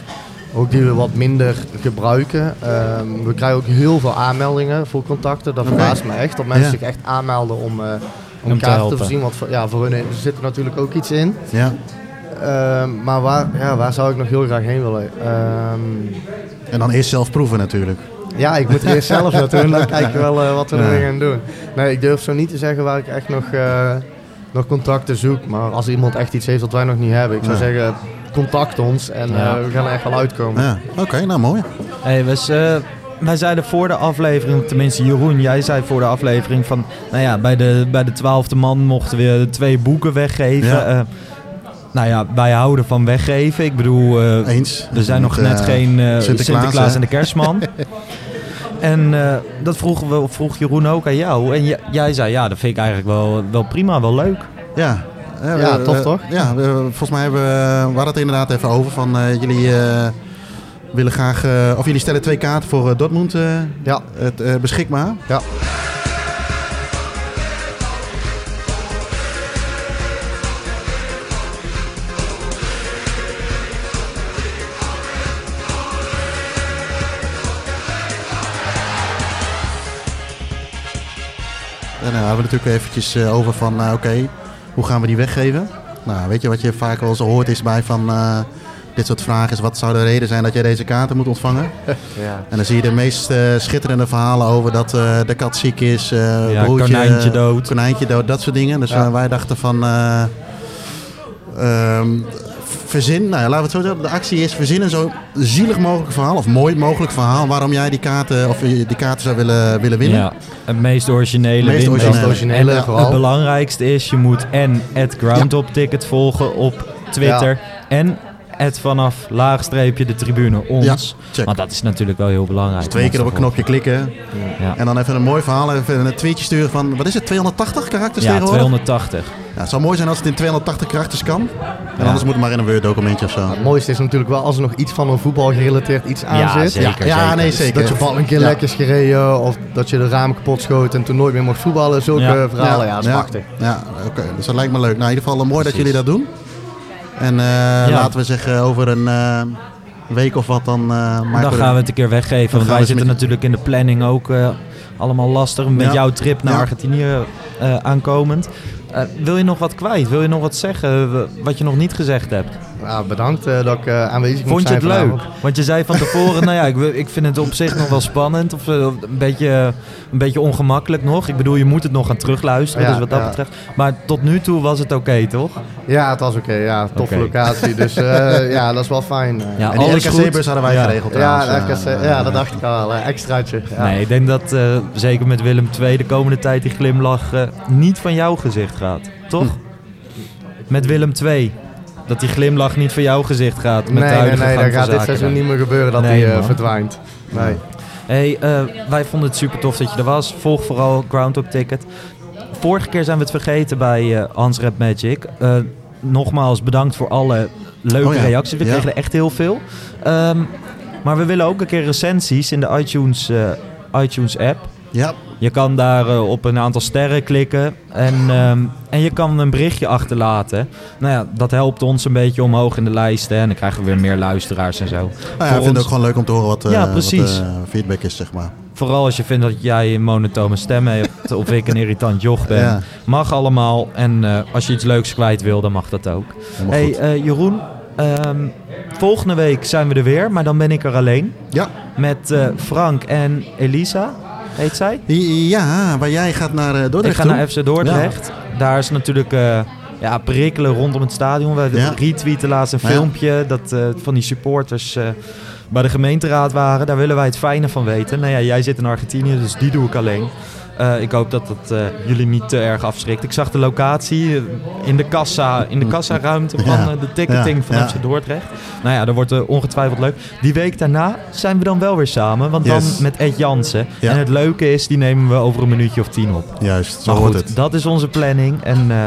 Ook die we wat minder gebruiken. Ehm, we krijgen ook heel veel aanmeldingen voor contacten. Dat verbaast me echt. Dat mensen Ja. zich echt aanmelden om, eh om, Om te kaarten te helpen. voorzien. Want voor, ja, voor hun zit er natuurlijk ook iets in. Ja. Ehm, maar waar, ja, waar zou ik nog heel graag heen willen? Ehm, En dan eerst zelf proeven natuurlijk. ja, ik moet eerst zelf dat doen. Dan kijken we wel eh, wat we Ja. ermee gaan doen. Nee, ik durf zo niet te zeggen waar ik echt nog, nog contacten zoek. Maar als iemand echt iets heeft wat wij nog niet hebben. Ik zou Ja. zeggen, contact ons. En Ja. eh, we gaan er echt wel uitkomen. Ja. Oké, nou mooi. Hey, we, eh, wij zeiden voor de aflevering, tenminste Jeroen, jij zei voor de aflevering van, nou ja, bij de, bij de twaalfde man mochten we twee boeken weggeven. Ja. Eh, nou ja, wij houden van weggeven. Ik bedoel, eh, Eens. er zijn nog net geen eh, Sinterklaas, Sinterklaas, en de kerstman. [LAUGHS] en eh, dat vroegen we, vroeg Jeroen ook aan jou. En j- jij zei, ja, dat vind ik eigenlijk wel, wel prima, wel leuk. Ja. Ja, we- tof, we- toch? Ja, we- volgens mij hebben we, we hadden het inderdaad even over van eh, jullie eh, willen graag, eh, of jullie stellen twee kaarten voor Dortmund eh, Ja. het, eh, beschikbaar. Ja. Hadden we natuurlijk eventjes eh, over van, eh, oké, hoe gaan we die weggeven? Nou, weet je wat je vaak wel eens hoort is bij van eh, dit soort vragen is, wat zou de reden zijn dat jij deze kaarten moet ontvangen? [LAUGHS] Ja. En dan zie je de meest schitterende verhalen over dat eh, de kat ziek is, eh Ja, broertje, konijntje dood. konijntje dood, dat soort dingen. Dus Ja. wij dachten van, eh, ehm, verzin, nou ja, laten we het zo zeggen, de actie is verzinnen zo'n zielig mogelijk verhaal, of mooi mogelijk verhaal, waarom jij die kaarten, of die kaarten zou willen, willen winnen. Ja, het meest originele Meest originele. Het originele En, eh, het belangrijkste is, je moet en het Groundhop Ticket volgen op Twitter. En het vanaf laagstreepje de tribune ons. check. Want dat is natuurlijk wel heel belangrijk. Dus twee keer op een knopje klikken Ja, en dan even een mooi verhaal, even een tweetje sturen van, wat is het, 280 karakters ja tegenwoordig? 280. Ja, het zou mooi zijn als het in 280 karakters kan. En Ja. anders moet het maar in een Word documentje of zo. Het mooiste is natuurlijk wel als er nog iets van een voetbal gerelateerd iets aan Ja, zit. zeker. ja, zeker. nee, zeker. Dat je bal een keer Ja. lek is gereden of dat je de ramen kapot schoot en toen nooit meer mocht voetballen. Zulke Ja. verhalen, ja, dat is prachtig. Ja, oké. Dus dat lijkt me leuk. Nou, in ieder geval eh, mooi dat jullie dat doen. En eh, laten we zeggen, over een eh, week of wat dan eh maken Dan gaan we het een keer weggeven. Dan Want wij zitten met- natuurlijk in de planning ook eh, allemaal lastig. Met Ja. jouw trip naar Ja. Argentinië eh, aankomend. Eh, wil je nog wat kwijt? Wil je nog wat zeggen w- wat je nog niet gezegd hebt? Ja, bedankt eh, dat ik eh, aanwezig Vond je het leuk? vanavond. Want je zei van tevoren, nou ja, ik, ik vind het op zich nog wel spannend. Of eh, een beetje, een beetje ongemakkelijk nog. Ik bedoel, je moet het nog gaan terugluisteren. Ja, dus wat dat ja. betreft. Maar tot nu toe was het oké, toch? Ja, het was oké. ja, toffe locatie. Dus [LAUGHS] ja, dat is wel fijn. Ja, En die RKC-bus hadden wij Ja. geregeld ja, trouwens. RKC, ja, dat dacht ik al. extraatje. Ja. Nee, ik denk dat zeker met Willem II de komende tijd die glimlach niet van jouw gezicht gaat. Toch? Met Willem II. Dat die glimlach niet van jouw gezicht gaat. Met nee, de nee, nee, dat gaat dit seizoen dan. niet meer gebeuren dat Nee, hij eh, verdwijnt. Nee. Hey, eh, wij vonden het super tof dat je er was. Volg vooral Groundhog Ticket. Vorige keer zijn we het vergeten bij eh, Hans Rap Magic. Nogmaals bedankt voor alle leuke Oh ja. reacties. We Ja. kregen er echt heel veel. Ehm, maar we willen ook een keer recensies in de iTunes, iTunes app. Ja, Je kan daar eh, op een aantal sterren klikken en, ehm, en je kan een berichtje achterlaten. Nou ja, dat helpt ons een beetje omhoog in de lijsten en dan krijgen we weer meer luisteraars en zo. nou ja, ik vind het ook gewoon leuk om te horen wat, eh, Ja, wat precies. eh, feedback is, zeg maar. Vooral als je vindt dat jij een monotone stem hebt of ik een irritant joch ben. Ja. Mag allemaal en als je iets leuks kwijt wil, dan mag dat ook. Hey Jeroen, ehm, volgende week zijn we er weer, maar dan ben ik er alleen. Ja. Met Frank en Elisa, heet zij. Ja, maar jij gaat naar eh, Dordrecht Ik ga toe? naar FC Dordrecht. Daar is natuurlijk eh, ja, prikkelen rondom het stadion. We Ja. retweeten laatst een Ja. filmpje dat eh, van die supporters eh, bij de gemeenteraad waren. Daar willen wij het fijne van weten. Nou ja, jij zit in Argentinië, dus die doe ik alleen. Eh, ik hoop dat dat eh, jullie niet te erg afschrikt. Ik zag de locatie eh, in de kassa, in de kassaruimte van Ja. de ticketing Ja, van ja. Dordrecht. Nou ja, dat wordt ongetwijfeld leuk. Die week daarna zijn we dan wel weer samen, want Yes. dan met Ed Jansen. Ja. En het leuke is, die nemen we over een minuutje of tien op. Juist, zo goed, het. dat is onze planning. En eh,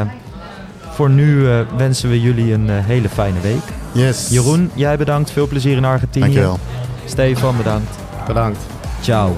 voor nu wensen we jullie een hele fijne week. Yes. Jeroen, jij bedankt. Veel plezier in Argentinië. Dankjewel. Stefan, bedankt. Bedankt. Ciao.